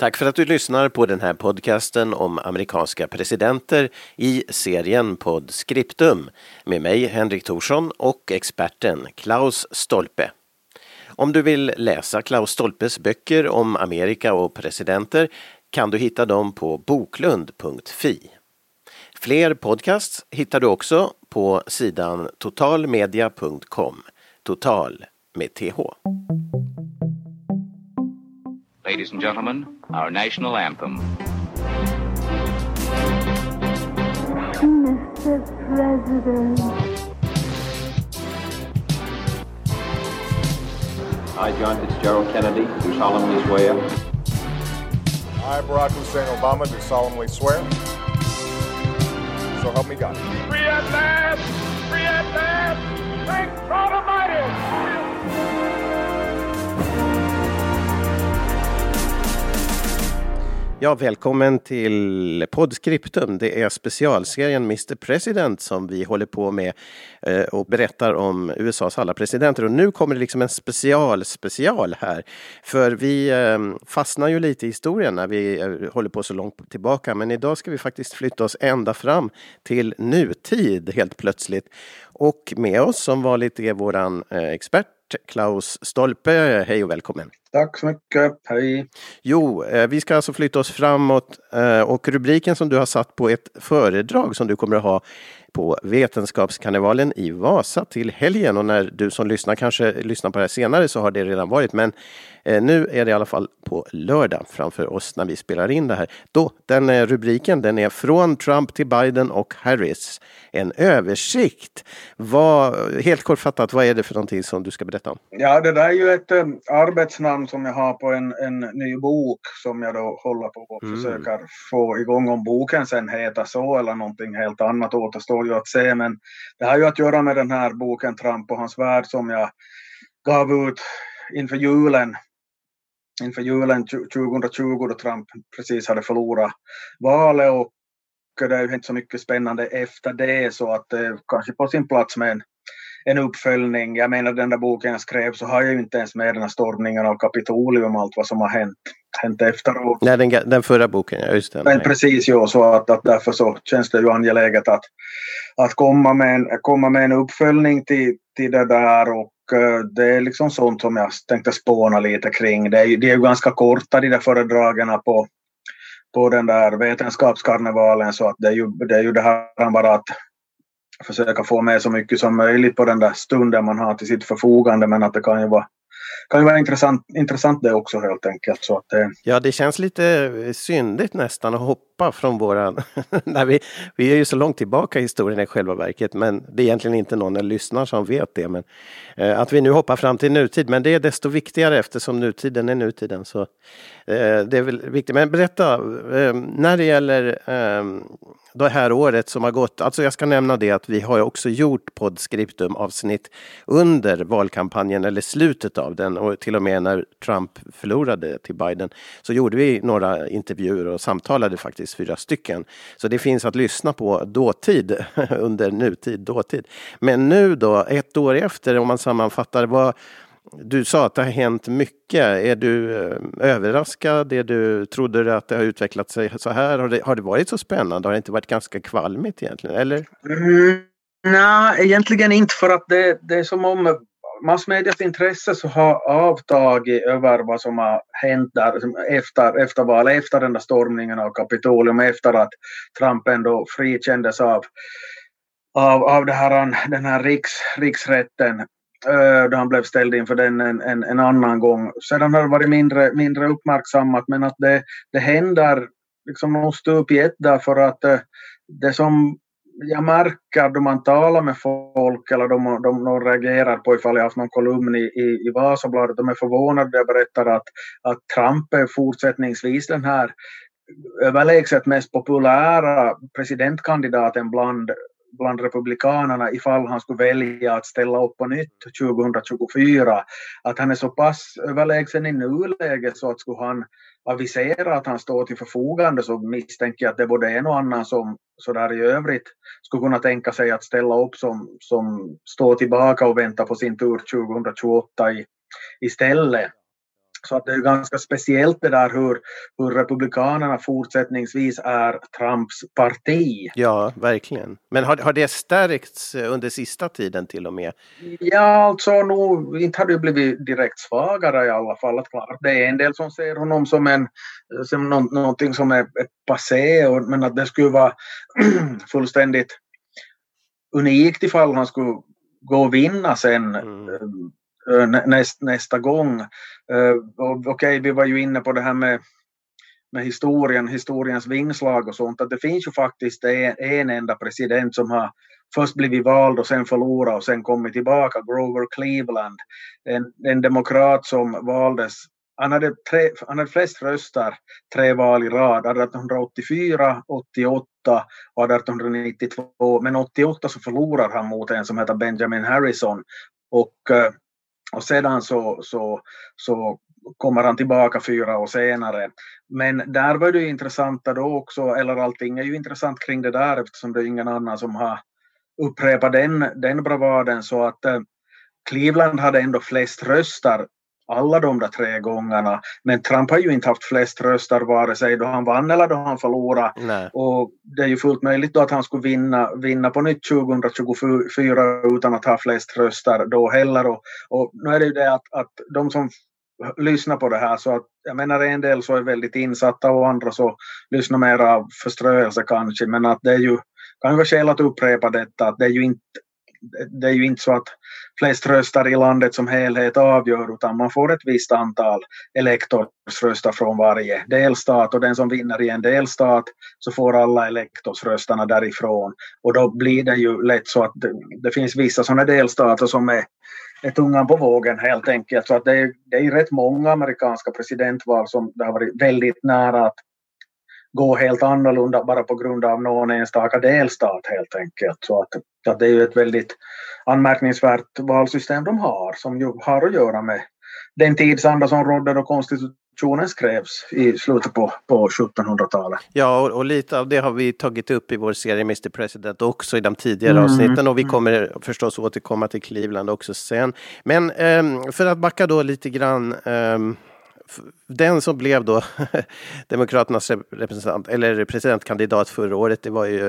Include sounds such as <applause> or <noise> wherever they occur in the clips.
Tack för att du lyssnar på den här podcasten om amerikanska presidenter i serien Podscriptum med mig Henrik Thorsson och experten Klaus Stolpe. Om du vill läsa Klaus Stolpes böcker om Amerika och presidenter kan du hitta dem på boklund.fi. Fler podcasts hittar du också på sidan totalmedia.com. Total med TH. Ladies and gentlemen, our national anthem. Mr. President, I, John Fitzgerald Kennedy, do solemnly swear I, Barack Hussein Obama, do solemnly swear. So help me God. Free at last! Free at last! Thank God Almighty! Ja, välkommen till Podscriptum. Det är specialserien Mr President som vi håller på med eh, och berättar om USAs alla presidenter. Och nu kommer det liksom en special special här. För vi ehm, fastnar ju lite i historien när vi eh, håller på så långt tillbaka. Men idag ska vi faktiskt flytta oss ända fram till nutid helt plötsligt. Och med oss som vanligt är våran eh, expert Klaus Stolpe. Hej och välkommen! Tack så mycket, hej! Jo, eh, vi ska alltså flytta oss framåt eh, och rubriken som du har satt på ett föredrag som du kommer att ha på Vetenskapskarnevalen i Vasa till helgen och när du som lyssnar kanske lyssnar på det här senare så har det redan varit men eh, nu är det i alla fall på lördag framför oss när vi spelar in det här. Då, den rubriken den är Från Trump till Biden och Harris. En översikt. Vad, helt kortfattat, vad är det för någonting som du ska berätta om? Ja, det där är ju ett um, arbetsnamn som jag har på en, en ny bok som jag då håller på och Mm. försöker få igång. Om boken sen heter så eller någonting helt annat återstår ju att se. Men det har ju att göra med den här boken Trump och hans värld som jag gav ut inför julen. Inför julen 2020 då Trump precis hade förlorat valet och det är ju inte så mycket spännande efter det så att det är kanske på sin plats med en, en uppföljning. Jag menar den där boken jag skrev så har jag ju inte ens med den här stormningen av Kapitolium och allt vad som har hänt, hänt efteråt. Nej, den, den förra boken, ja just det. Men precis ja, så att, att därför så känns det ju angeläget att, att komma, med en, komma med en uppföljning till, till det där och eh, det är liksom sånt som jag tänkte spåna lite kring. Det är ju, de är ju ganska korta de där föredragen på, på den där vetenskapskarnevalen så att det är ju det, är ju det här bara att försöka få med så mycket som möjligt på den där stunden man har till sitt förfogande men att det kan ju vara kan ju vara intressant, intressant det också helt enkelt. Så att det, Ja, det känns lite syndigt nästan att hoppa från våran... <laughs> Nej, vi, vi är ju så långt tillbaka i historien i själva verket, men det är egentligen inte någon som lyssnar som vet det. Men, eh, att vi nu hoppar fram till nutid, men det är desto viktigare eftersom nutiden är nutiden. Så, eh, det är väl viktigt. Men berätta, eh, när det gäller eh, det här året som har gått, alltså jag ska nämna det att vi har också gjort poddskriptum avsnitt under valkampanjen eller slutet av den och till och med när Trump förlorade till Biden så gjorde vi några intervjuer och samtalade faktiskt fyra stycken. Så det finns att lyssna på dåtid <laughs> under nutid, dåtid. Men nu då, ett år efter, om man sammanfattar, vad du sa att det har hänt mycket. Är du eh, överraskad? Är du, trodde du att det har utvecklat sig så här? Har det, har det varit så spännande? Har det inte varit ganska kvalmigt egentligen? Eller? Mm, nej, egentligen inte för att det, det är som om massmedias intresse så har avtagit över vad som har hänt där efter, efter valet, efter den där stormningen av Kapitolium, efter att Trump ändå frikändes av, av, av det här, den här riks, riksrätten eh, då han blev ställd inför den en, en, en annan gång. Sedan har det varit mindre, mindre uppmärksammat men att det, det händer liksom någon stup i ett därför att eh, det som jag märker då man talar med folk eller de, de, de reagerar på ifall jag haft någon kolumn i, i, i Vasabladet, de är förvånade. Jag berättar att, att Trump är fortsättningsvis den här överlägset mest populära presidentkandidaten bland, bland republikanerna ifall han skulle välja att ställa upp på nytt 2024. Att han är så pass överlägsen i nuläget så att skulle han avisera att han står till förfogande så misstänker jag att det är både en och annan som sådär i övrigt skulle kunna tänka sig att ställa upp som, som står tillbaka och väntar på sin tur 2028 i, istället. Så att det är ganska speciellt det där hur, hur Republikanerna fortsättningsvis är Trumps parti. Ja, verkligen. Men har, har det stärkts under sista tiden till och med? Ja, alltså nog, inte har det blivit direkt svagare i alla fall. Att klart, det är en del som ser honom som en, som nå, någonting som är ett passé, och, men att det skulle vara <clears throat> fullständigt unikt ifall han skulle gå och vinna sen mm. Eh, näst, nästa gång. Eh, okej, okay, vi var ju inne på det här med med historien, historiens vingslag och sånt, att det finns ju faktiskt en, en enda president som har först blivit vald och sen förlorat och sen kommit tillbaka, Grover Cleveland. En, en demokrat som valdes han hade, tre, han hade flest röster tre val i rad, 1884, 88 och 1892. Men 88 så förlorar han mot en som heter Benjamin Harrison. Och, eh, och sedan så, så, så kommer han tillbaka fyra år senare. Men där var det ju intressanta då också, eller allting är ju intressant kring det där eftersom det är ingen annan som har upprepat den, den bravaden så att eh, Cleveland hade ändå flest röster alla de där tre gångerna. Men Trump har ju inte haft flest röster vare sig då han vann eller då han förlorade. Nej. Och det är ju fullt möjligt då att han skulle vinna, vinna på nytt 2024 utan att ha flest röster då heller. Och, och nu är det ju det att, att de som lyssnar på det här så att jag menar en del så är väldigt insatta och andra så lyssnar mer av förströelse kanske men att det är ju kan ju vara skäl att upprepa detta att det är ju inte det är ju inte så att flest röster i landet som helhet avgör utan man får ett visst antal elektorsröster från varje delstat och den som vinner i en delstat så får alla elektorsrösterna därifrån. Och då blir det ju lätt så att det, det finns vissa sådana delstater som är, är tungan på vågen helt enkelt. Så att det är, det är rätt många amerikanska presidentval som det har varit väldigt nära att gå helt annorlunda bara på grund av någon enstaka delstat helt enkelt. Så att, att det är ju ett väldigt anmärkningsvärt valsystem de har som ju har att göra med den tidsanda som rådde då konstitutionen skrevs i slutet på, på 1700-talet. Ja, och, och, lite av det har vi tagit upp i vår serie Mr President också i de tidigare mm. avsnitten och vi mm. kommer förstås återkomma till Cleveland också sen. Men um, för att backa då lite grann um, den som blev då <laughs> Demokraternas representant, eller presidentkandidat förra året, det var ju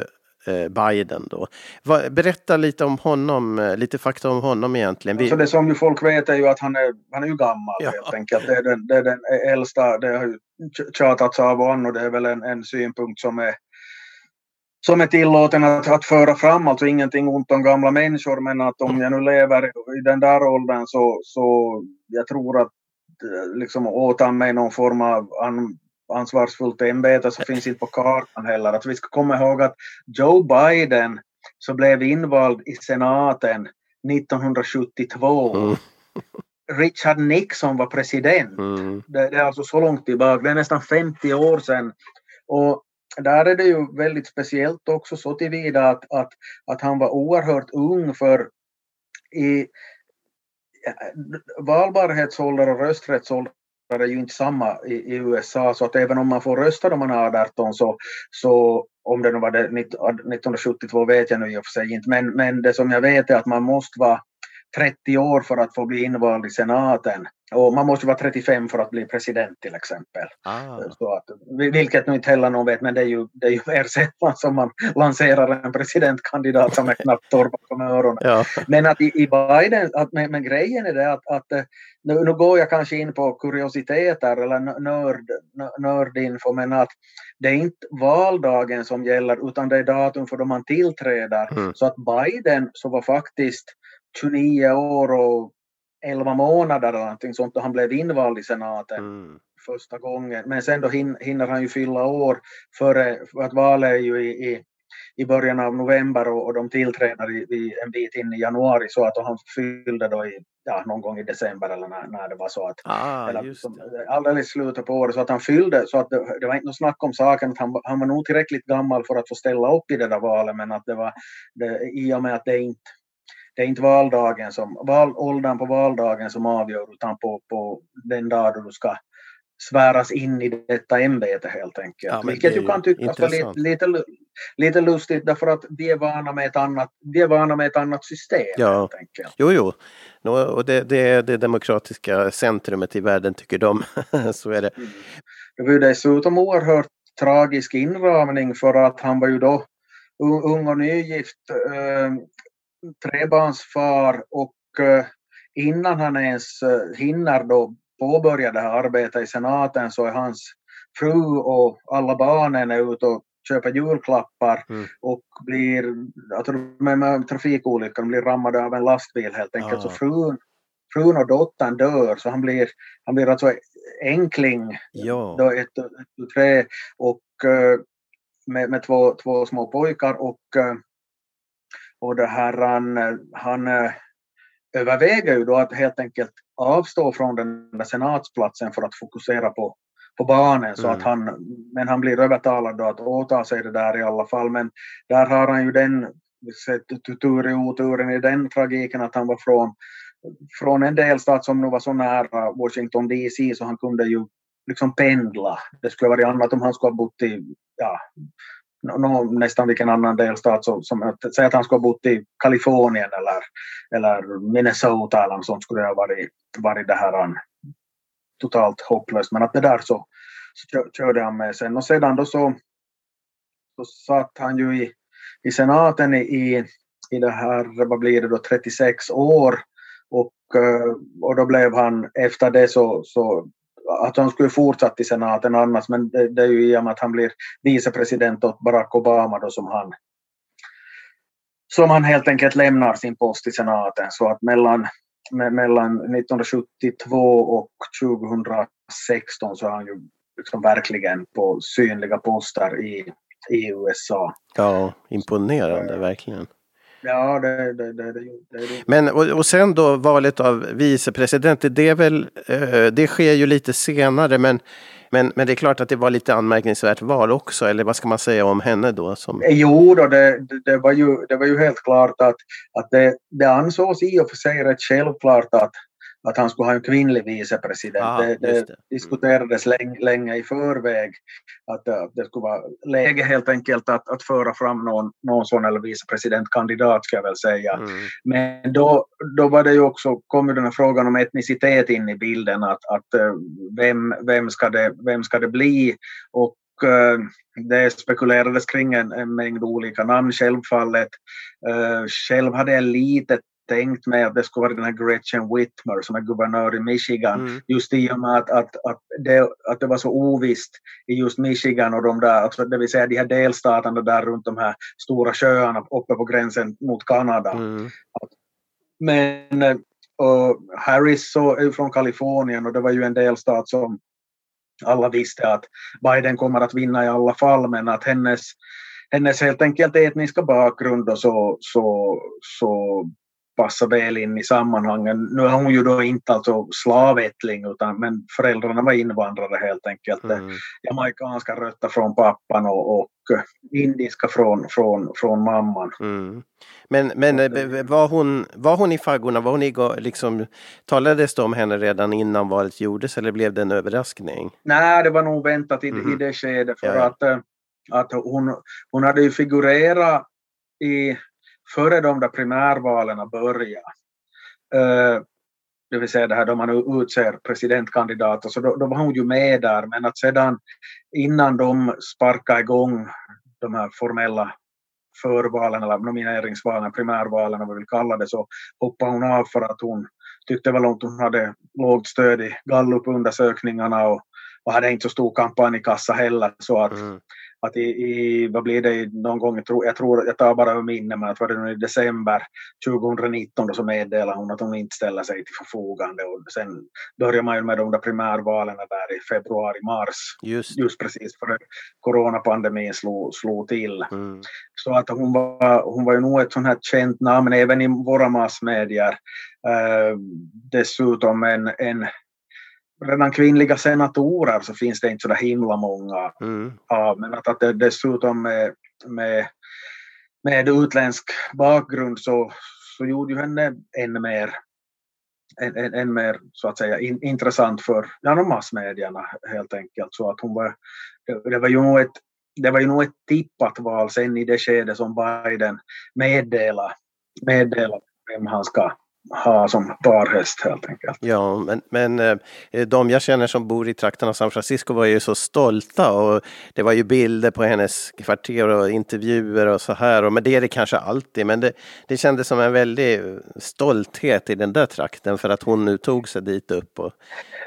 eh, Biden då. Berätta lite om honom, eh, lite fakta om honom egentligen. Vi... Alltså det som ju folk vet är ju att han är, han är ju gammal ja. helt enkelt. Det är den, det är den äldsta, det har ju tjatats av och an och det är väl en, en synpunkt som är som är tillåten att, att föra fram, alltså ingenting ont om gamla människor men att om jag nu lever i den där åldern så, så jag tror att liksom åta mig någon form av an, ansvarsfullt ämbete så finns inte på kartan heller. Att vi ska komma ihåg att Joe Biden så blev invald i senaten 1972. Mm. Richard Nixon var president. Mm. Det, det, är alltså så långt tillbaka, det är nästan 50 år sedan. Och där är det ju väldigt speciellt också så tillvida att, att, att han var oerhört ung för i, Äh, valbarhetsålder och rösträttsålder är ju inte samma i, i, USA så att även om man får rösta då man är 18 så, så om det nu var det 1972 vet jag nu i och för sig inte. Men, men det som jag vet är att man måste vara 30 år för att få bli invald i senaten. Och man måste vara 35 för att bli president till exempel. Ah. Så att, vilket nu inte heller någon vet, men det är ju, det är ju <laughs> mer sällan som man lanserar en presidentkandidat som är knappt torr bakom öronen. Ja. Men att i, i Biden, att, men, men, grejen är det att, att eh, nu, nu, går jag kanske in på kuriositeter eller nörd, nördinfo, men att det är inte valdagen som gäller utan det är datum för då man tillträder. Mm. Så att Biden så var faktiskt 29 år och 11 månader eller någonting sånt då han blev invald i senaten mm. första gången. Men sen då hinner han ju fylla år före, för att valet är ju i, i, i början av november och, och de tillträder i, i, en bit in i januari så att han fyllde då i, ja, någon gång i december eller när, när det var så att ah, eller, alldeles i slutet på året så att han fyllde så att det, det var inte något snack om saken att han, han var nog tillräckligt gammal för att få ställa upp i det där valet men att det var det, i och med att det inte det är inte valdagen som, val, åldern på valdagen som avgör utan på, på den dag då du ska sväras in i detta ämbete helt enkelt. Ja, Vilket ju kan tyckas vara lite, lite, lite lustigt därför att vi är vana med ett annat, vi är vana med ett annat system Ja. helt enkelt. Jo, jo. Nå, Och det, det är det demokratiska centrumet i världen tycker de. <laughs> Så är det. Det var ju dessutom oerhört tragisk inramning för att han var ju då ung och nygift eh, trebarnsfar och eh, innan han ens eh, hinner då påbörja det här arbetet i senaten så är hans fru och alla barnen är ute och köper julklappar Mm. och blir, jag tror med, med trafikolyckan, blir rammade av en lastbil helt enkelt. Ah. Så frun, frun och dottern dör så han blir, han blir alltså enkling Ja. då ett, ett, tre och eh, med, med två, två små pojkar och, och det här han, han eh, överväger ju då att helt enkelt avstå från den där senatsplatsen för att fokusera på, på barnen så Mm. att han, men han blir övertalad då att åta sig det där i alla fall men där har han ju den tur i oturen i den tragiken att han var från från en delstat som nu var så nära Washington DC så han kunde ju liksom pendla. Det skulle varit annat om han skulle ha bott i, ja, no, nästan vilken annan delstat som, som säg att han skulle ha bott i Kalifornien eller, eller Minnesota eller något sånt skulle det ha varit, varit det här um, totalt hopplöst. Men att det där så, så körde han med sen och sedan då så, så satt han ju i, i senaten i, i, det här, vad blir det då, 36 år och, eh, och då blev han efter det så, så att han skulle fortsatt i senaten annars men det, det är ju i och med att han blir vicepresident åt Barack Obama då som han som han helt enkelt lämnar sin post i senaten så att mellan, me, mellan 1972 och 2016 så är han ju liksom verkligen på synliga poster i, i USA. ja, imponerande verkligen. Ja, det, det, det, det. Men och, och sen då valet av vicepresident, det, är väl, eh, det sker ju lite senare men, men, men det är klart att det var lite anmärkningsvärt val också, eller vad ska man säga om henne då? Som, Jo, då, det, det, det, var ju, det var ju helt klart att, att det, det ansågs i och för sig rätt självklart att, att han skulle ha en kvinnlig vicepresident. Ah, det, det det. diskuterades länge, länge i förväg att, att det skulle vara läge helt enkelt att, att föra fram någon, någon sån eller vicepresidentkandidat ska jag väl säga. Mm, Men då, då var det ju också, kom ju den här frågan om etnicitet in i bilden, att, att eh, vem, vem, ska det, vem ska det bli? Och eh, det spekulerades kring en, en mängd olika namn självfallet. Eh, själv hade jag lite tänkt mig att det skulle vara den här Gretchen Whitmer som är guvernör i Michigan. mm, Just i och med att, att, att, det, att det var så ovisst i just Michigan och de där, alltså det vill säga de här delstaterna där runt de här stora sjöarna uppe på gränsen mot Kanada. mm, Men eh, och Harris så är från Kalifornien och det var ju en delstat som alla visste att Biden kommer att vinna i alla fall men att hennes, hennes helt enkelt etniska bakgrund och så, så, så passar väl in i sammanhangen. Nu är hon ju då inte alltså slavättling utan men föräldrarna var invandrare helt enkelt. mm. Jamaicanska rötter från pappan och, och indiska från, från, från mamman. Mm. Men, men eh, var, hon, var hon i faggorna? Var hon i, liksom, talades det om henne redan innan valet gjordes eller blev det en överraskning? Nej, det var nog väntat i, Mhm. i det skedet för Ja, ja. att, eh, att hon, hon hade ju figurerat i, före de där primärvalen börjar, Eh, det vill säga det här då man utser presidentkandidater, så då, då var hon ju med där. Men att sedan innan de sparkade igång de här formella förvalen eller nomineringsvalen, primärvalen vad vi vill kalla det, så hoppade hon av för att hon tyckte väl att hon hade lågt stöd i gallupundersökningarna och, och hade inte så stor kampanjkassa heller. Så att, Mm att i, i, vad blir det, någon gång, jag tror, jag, tror, jag tar bara ur minne, men att var det nu i december 2019 då så meddelade hon att hon inte ställer sig till förfogande och sen börjar man ju med de där primärvalen där i februari, mars, Just just precis före coronapandemin slog, slog till. mm. Så att hon var, hon var ju nog ett sånt här känt namn även i våra massmedier. Eh, dessutom en, en redan kvinnliga senatorer så finns det inte så där himla många Mm. av. Men att, att det dessutom med, med, med utländsk bakgrund så, så gjorde ju henne ännu mer än, än, än mer så att säga in, intressant för ja, massmedierna helt enkelt. Så att hon var, det, det var ju nog ett det var ju nog ett tippat val sen i det skede som Biden meddelade, meddelade vem han ska ha som parhäst helt enkelt. Ja, men, men eh, de jag känner som bor i trakten av San Francisco var ju så stolta och det var ju bilder på hennes kvarter och intervjuer och så här. Men det är det kanske alltid, men det, det kändes som en väldig stolthet i den där trakten för att hon nu tog sig dit upp och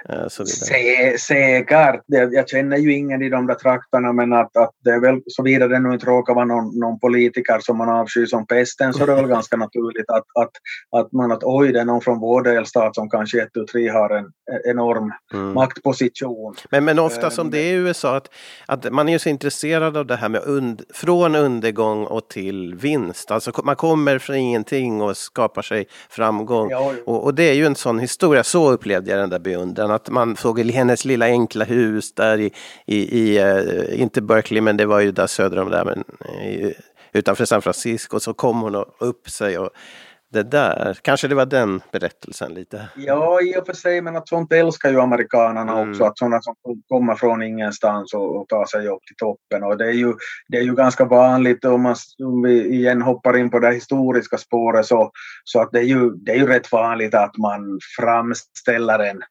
eh, så vidare. säkert, jag känner ju ingen i de där trakterna men att, att det är väl såvida det nu inte råkar vara någon, någon politiker som man avskyr som pesten så är det väl <laughs> ganska naturligt att, att, att man att oj, det är någon från vår delstat som kanske ett och tre har en enorm mm. maktposition. Men, men ofta som det är i USA, att, att man är så intresserad av det här med und, från undergång och till vinst. Alltså man kommer från ingenting och skapar sig framgång. Ja, och, och, det är ju en sån historia, så upplevde jag den där beundran. Att man såg hennes lilla enkla hus där i, i, i uh, inte Berkeley, men det var ju där söder om där, men i, utanför San Francisco. Så kom hon upp sig och det där. Kanske det var den berättelsen lite? Ja, i och för sig, men att sånt älskar ju amerikanerna mm. också. Att sådana som kommer från ingenstans och, och tar sig upp till toppen. Och det är ju, det är ju ganska vanligt om, man, om vi igen hoppar in på det historiska spåret så, så att det är, ju, det är ju rätt vanligt att man framställer en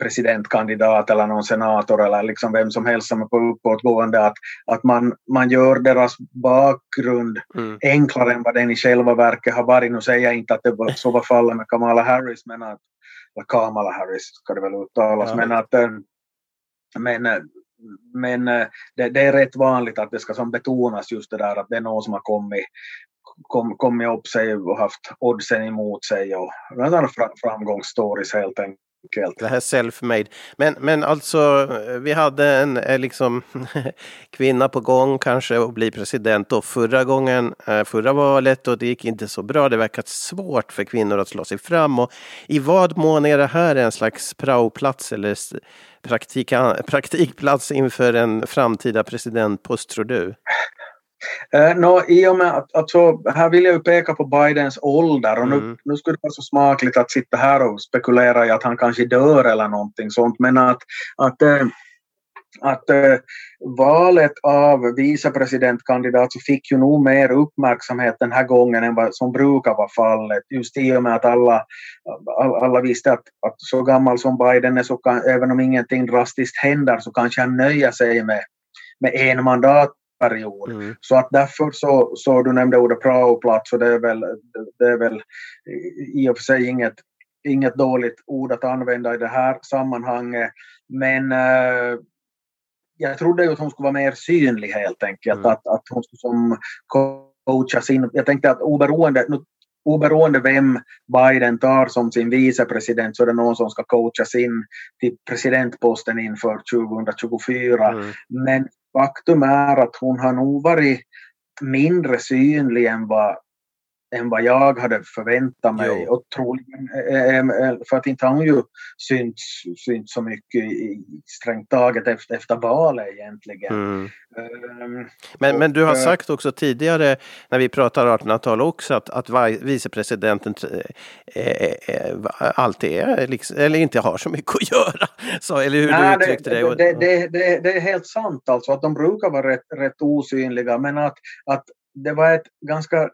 presidentkandidat eller någon senator eller liksom vem som helst som är på uppåtgående, att, att man, man gör deras bakgrund mm. enklare än vad den i själva verket har varit. Nu säger jag inte att det var, så var fallet med Kamala Harris, men att, eller Kamala Harris ska det väl uttalas, ja. men att eh, men, eh, men eh, det, det, är rätt vanligt att det ska som betonas just det där att det är någon som har kommit kom, kommit upp sig och haft oddsen emot sig och framgångsstories helt enkelt Kväll. Det här self-made. Men, men alltså, eh, vi hade en eh, liksom, <laughs> kvinna på gång kanske att bli president då förra gången, eh, förra valet och det gick inte så bra. Det verkar svårt för kvinnor att slå sig fram. Och I vad mån är det här en slags praoplats eller praktika, <laughs> praktikplats inför en framtida presidentpost tror du? Uh, no, I och med att, alltså, här vill jag ju peka på Bidens ålder och nu, mm. nu skulle det vara så smakligt att sitta här och spekulera i att han kanske dör eller någonting sånt men att, att äh, att äh, valet av vicepresidentkandidat så fick ju nog mer uppmärksamhet den här gången än vad som brukar vara fallet. Just i och med att alla, alla visste att, att så gammal som Biden är så kan, även om ingenting drastiskt händer så kanske han nöjer sig med, med en mandat period. Mm. Så att därför så, så du nämnde ordet praoplats och det är väl, det är väl i och för sig inget, inget dåligt ord att använda i det här sammanhanget. Men äh, jag trodde ju att hon skulle vara mer synlig helt enkelt. Mm. Att, att hon skulle som coacha sin... Jag tänkte att oberoende, nu, oberoende vem Biden tar som sin vicepresident så är det någon som ska coachas in till presidentposten inför 2024. Mm. Men faktum är att hon har nog varit mindre synlig än vad, än vad jag hade förväntat mig. Jo. Och troligen, för att inte har hon ju synts, synts så mycket i, strängt taget efter, efter valet egentligen. Mm. Um, men, och, men du har eh, sagt också tidigare när vi pratar 1800-tal också att, att vicepresidenten äh, äh, alltid är, liksom, eller inte har så mycket att göra. <laughs> Så, eller hur nej, du uttryckte det, det. Det, det, det, är helt sant alltså att de brukar vara rätt, rätt osynliga men att, att det var ett ganska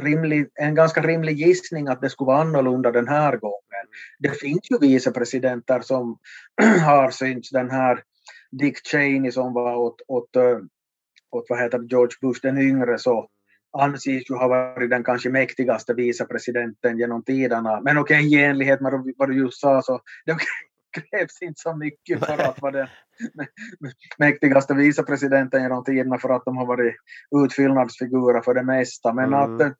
rimlig, en ganska rimlig gissning att det skulle vara annorlunda den här gången. Det finns ju vicepresidenter som <clears throat> har synts den här Dick Cheney som var åt, åt, eh, åt vad heter George Bush den yngre så anses ju ha varit den kanske mäktigaste vicepresidenten genom tiderna. Men okej, okay, i enlighet med vad du just sa så det krävs inte så mycket för att vara den mäktigaste vicepresidenten genom tiderna för att de har varit utfyllnadsfigurer för det mesta. Men mm. att eh,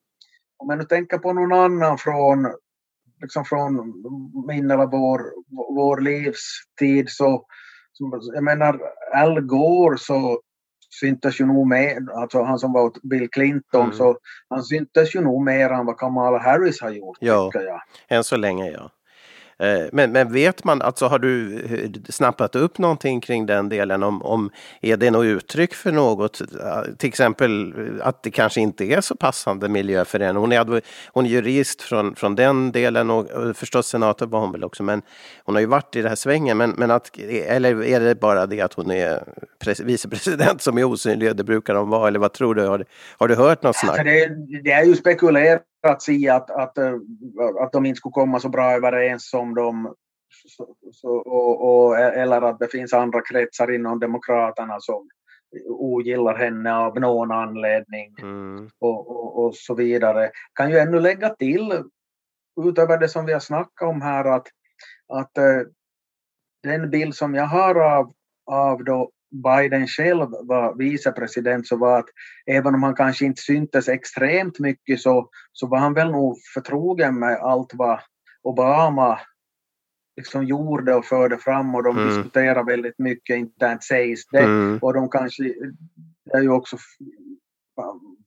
om jag nu tänker på någon annan från, liksom från min eller vår, vår livstid så, jag menar Al Gore så syntes ju nog mer, alltså han som var Bill Clinton, mm. så han syntes ju nog mer än vad Kamala Harris har gjort. Ja, än så länge ja. Eh, men, men vet man, alltså har du eh, snappat upp någonting kring den delen? Om, om är det något uttryck för något? Eh, till exempel att det kanske inte är så passande miljö för henne. Hon är, hon är jurist från, från den delen och, och förstås senator var hon väl också. Men hon har ju varit i det här svängen. Men, men att, eller är det bara det att hon är vicepresident som är osynlig? Det brukar de vara. Eller vad tror du? Har, du, har du hört något snack? Det, det är ju spekulerats i att, att, att de inte skulle komma så bra överens som de så, så, och, och, eller att det finns andra kretsar inom Demokraterna som ogillar henne av någon anledning mm. och, och, och, så vidare. Kan ju ännu lägga till utöver det som vi har snackat om här att, att uh, den bild som jag har av, av då Biden själv var vicepresident så var att även om han kanske inte syntes extremt mycket så, så var han väl nog förtrogen med allt vad Obama liksom gjorde och förde fram och de mm. diskuterade väldigt mycket internt sägs det. Mm. Och de kanske, det är ju också,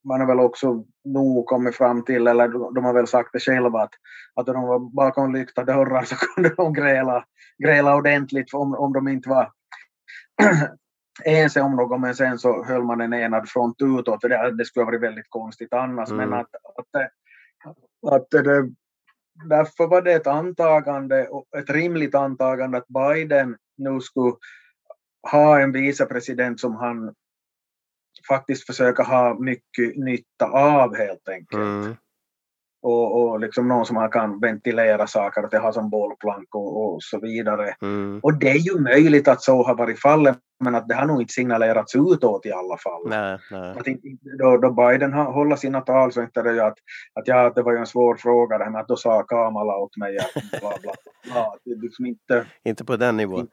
man har väl också nog kommit fram till, eller de har väl sagt det själva, att, att de var bakom lyckta dörrar så <laughs> kunde de gräla, gräla ordentligt om, om de inte var <clears throat> <clears throat> ense om något men sen så höll man en enad front utåt. Det, det skulle ha varit väldigt konstigt annars. Mm. Men att, att, att, det, därför var det ett antagande, ett rimligt antagande att Biden nu skulle ha en vicepresident som han faktiskt försöker ha mycket nytta av helt enkelt. Mm och, och liksom någon som man kan ventilera saker och ha som bollplank och, och så vidare. Mm. Och det är ju möjligt att så har varit fallet men att det har nog inte signalerats utåt i alla fall. Nej, nej. Att då, då Biden har hållit sina tal så inte det att, att ja, det var ju en svår fråga det här med att då sa Kamala åt mig att bla bla bla. liksom inte, inte på den nivån?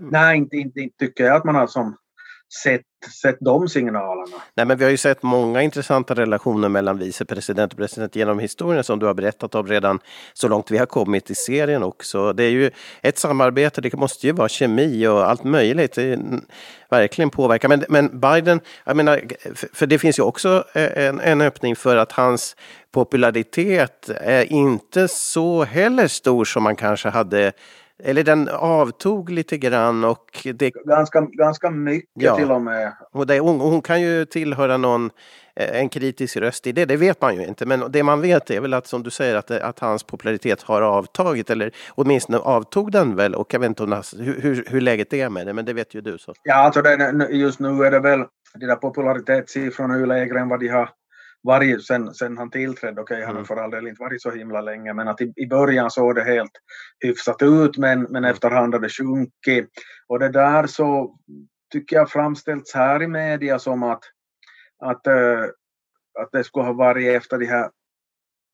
Nej inte, inte, inte tycker jag att man har som sett, sett de signalerna. Nej, men vi har ju sett många intressanta relationer mellan vicepresident och president genom historien som du har berättat om redan så långt vi har kommit i serien också. Det är ju ett samarbete, det måste ju vara kemi och allt möjligt. Det verkligen påverkar. Men, men Biden, jag menar, för det finns ju också eh, en, en öppning för att hans popularitet är inte så heller stor som man kanske hade eller den avtog lite grann och det... Ganska, ganska mycket ja. till och med. Och det, hon, hon, kan ju tillhöra någon, eh, en kritisk röst i det, det vet man ju inte. Men det man vet är väl att som du säger att, att hans popularitet har avtagit eller åtminstone avtog den väl och jag vet inte om, hur, hur, hur läget är med det, men det vet ju du. Så. Ja, alltså det, just nu är det väl de där popularitetssiffrorna är ju lägre än vad de har varit sen, sen han tillträdde. Okej, okay, han har mm. för all del inte varit så himla länge, men att i, i början såg det helt hyfsat ut, men, men mm. efterhand har det sjunkit. Och det där så tycker jag framställts här i media som att, att, äh, att det skulle ha varit efter det här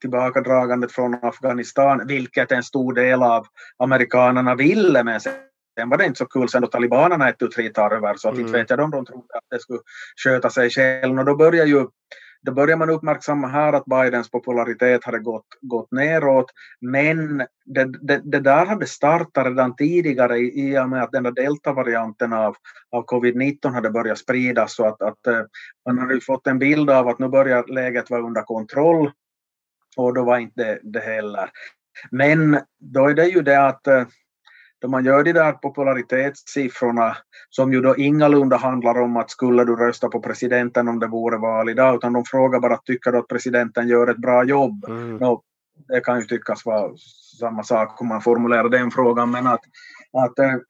tillbakadragandet från Afghanistan, vilket en stor del av amerikanerna ville, men sen var det inte så kul sen då talibanerna ett tu tre över, så att mm. inte vet jag om de trodde att det skulle sköta sig själv. Och då börjar ju då börjar man uppmärksamma här att Bidens popularitet hade gått, gått neråt. Men det, det, det där hade startat redan tidigare i och med att den där deltavarianten av, av covid-19 hade börjat spridas. Så att, att eh, man hade fått en bild av att nu börjar läget vara under kontroll. Och då var inte det, det heller. Men då är det ju det att eh, då man gör de där popularitetssiffrorna som ju då ingalunda handlar om att skulle du rösta på presidenten om det vore val idag utan de frågar bara tycker du att presidenten gör ett bra jobb. Mm. No, det kan ju tyckas vara samma sak om man formulerar den frågan men att, att uh,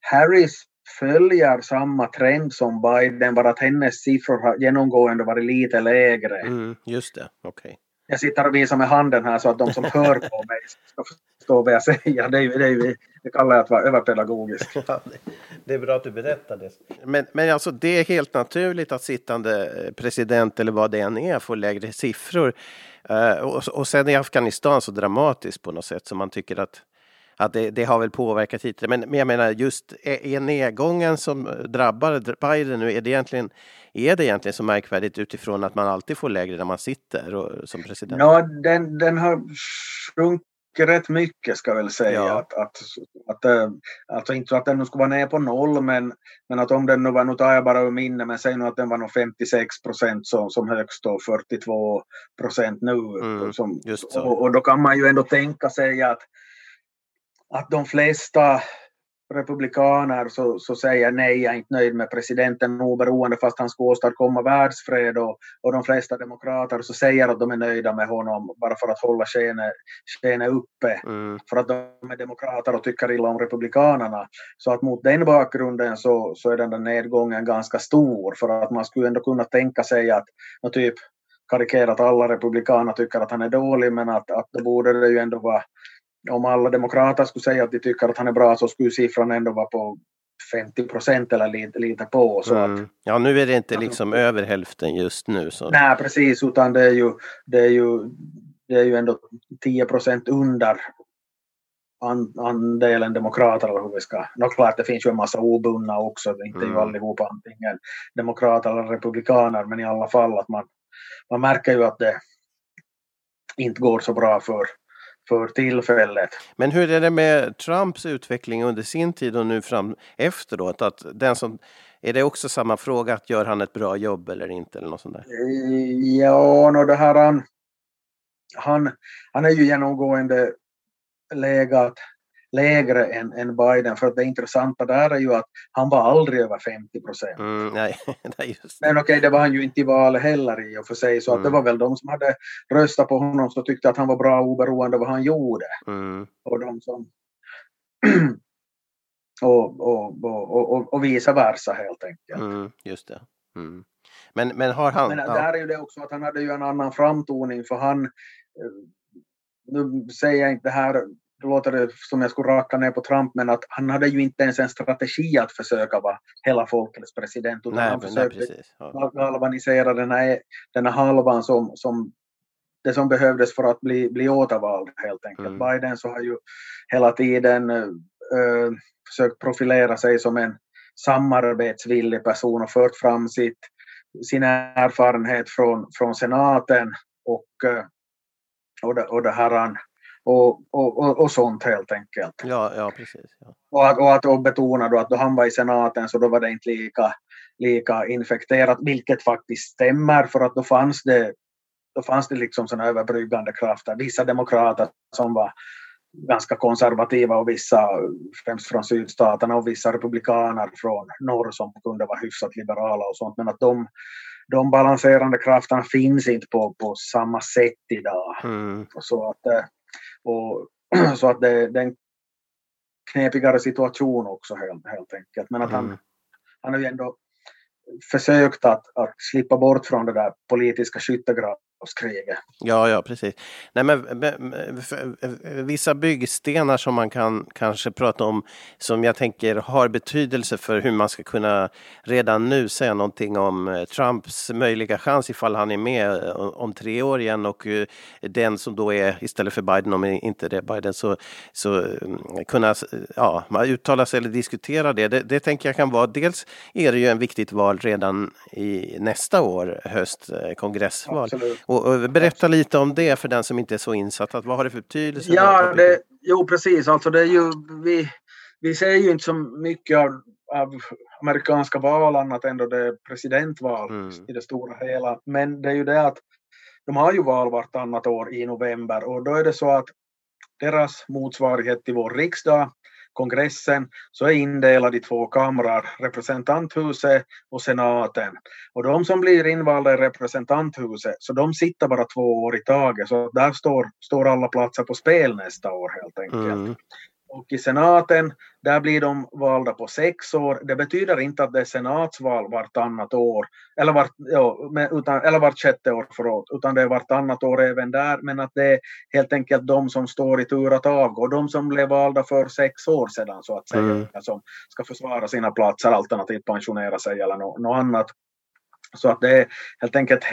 Harris följer samma trend som Biden bara att hennes siffror har genomgående varit lite lägre. Mm, just det, okej. Okay jag sitter och visar med handen här så att de som hör på mig ska förstå vad jag säger. Det, är ju, det, är ju, det kallar jag att vara överpedagogisk. <laughs> Ja, det är bra att du berättar det. Men, men alltså, det är helt naturligt att sittande eh, president eller vad det än är får lägre siffror. Uh, och, och sen är Afghanistan så dramatiskt på något sätt så man tycker att att det, det, har väl påverkat hittills. Men, men jag menar just är, är nedgången som drabbar Biden nu, är det egentligen är det egentligen så märkvärdigt utifrån att man alltid får lägre när man sitter och, som president? Ja, den, den har sjunkit rätt mycket ska jag väl säga. Ja. Att, att, att, äh, alltså inte så att den skulle vara ner på noll men, men att om den nu var, nu tar jag bara ur minne, men säg nu att den var nog 56 procent som, som högst och 42 procent nu. Mm, som, och, och, då kan man ju ändå tänka sig att att de flesta republikaner så, så säger nej, jag är inte nöjd med presidenten oberoende fast han ska åstadkomma världsfred och, och de flesta demokrater så säger att de är nöjda med honom bara för att hålla skenet uppe. Mm. För att de är demokrater och tycker illa om republikanerna. Så att mot den bakgrunden så, så är den där nedgången ganska stor för att man skulle ändå kunna tänka sig att typ karikerat alla republikaner tycker att han är dålig men att, att då borde det ju ändå vara om alla demokrater skulle säga att de tycker att han är bra så skulle siffran ändå vara på 50 procent eller lite, lite på. Så mm. att, ja, nu är det inte liksom alltså, över hälften just nu. Så. Nej, precis, utan det är ju, det är ju, det är ju ändå 10 procent under andelen demokrater eller hur vi ska... Nå klart, det finns ju en massa obundna också, inte mm. ju allihopa antingen demokrater eller republikaner, men i alla fall att man, man märker ju att det inte går så bra för, för tillfället. Men hur är det med Trumps utveckling under sin tid och nu fram efteråt? Att den som, är det också samma fråga, att gör han ett bra jobb eller inte? Eller något sånt där? Ja, no, det här han, han, han är ju genomgående legat lägre än, än Biden. För att det intressanta där är ju att han var aldrig över 50 procent. Mm, nej, <laughs> nej, Men okej, okay, det var han ju inte i valet heller i och för sig. Så mm. att det mm. var väl de som hade röstat på honom som tyckte att han var bra oberoende vad han gjorde. Mm. Och de som... <clears throat> och, och, och, och, och vice versa helt enkelt. Mm, just det. Mm. Men, men har han... Men där är ju det också att han hade ju en annan framtoning för han... Eh, nu säger jag inte det här då låter det som jag skulle raka ner på Trump, men att han hade ju inte ens en strategi att försöka vara hela folkets president, utan nej, han försökte nej, ja. galvanisera den här, den här halvan som, som det som behövdes för att bli, bli återvald helt enkelt. Mm. Biden så har ju hela tiden äh, försökt profilera sig som en samarbetsvillig person och fört fram sitt, sin erfarenhet från, från senaten och, och, det, och det här och, och, och, sånt helt enkelt. Ja, ja precis. Ja. Och, att, och att och betona då att då han var i senaten så då var det inte lika, lika infekterat, vilket faktiskt stämmer för att då fanns det, då fanns det liksom sådana överbryggande krafter. Vissa demokrater som var ganska konservativa och vissa, främst från sydstaterna och vissa republikaner från norr som kunde vara hyfsat liberala och sånt. Men att de, de balanserande krafterna finns inte på, på samma sätt idag. Mm. Så att, eh, och, <clears throat> så att det, det är en knepigare situation också helt, helt enkelt. Men att han, mm. han har ju ändå försökt att, att slippa bort från det där politiska skyttegraven kriget. Ja, ja precis. Nej, men, vissa byggstenar som man kan kanske prata om som jag tänker har betydelse för hur man ska kunna redan nu säga någonting om eh, Trumps möjliga chans ifall han är med eh, om tre år igen och eh, den som då är istället för Biden, om inte det är Biden, så, så mm, kunna ja, uttala sig eller diskutera det. det. Det tänker jag kan vara, dels är det ju en viktigt val redan i nästa år, höst, kongressval. Absolut. Och, och berätta lite om det för den som inte är så insatt. Att vad har det för betydelse? Ja, det, jo precis. Alltså det är ju, vi, vi ser ju inte så mycket av, av amerikanska val annat än då det är presidentval mm. i det stora hela. Men det är ju det att de har ju val vartannat år i november och då är det så att deras motsvarighet till vår riksdag kongressen så är indelad i två kamrar, representanthuset och senaten. Och de som blir invalda i representanthuset, så de sitter bara två år i taget, så där står, står alla platser på spel nästa år helt enkelt. Mm. Och i senaten, där blir de valda på sex år. Det betyder inte att det är senatsval vartannat år, eller vart, ja, utan, eller vart sjätte år, förlåt, utan det är vartannat år även där, men att det är helt enkelt de som står i tur att avgå, de som blev valda för sex år sedan så att säga, mm. som ska försvara sina platser alternativt pensionera sig eller något no annat. Så att det är helt enkelt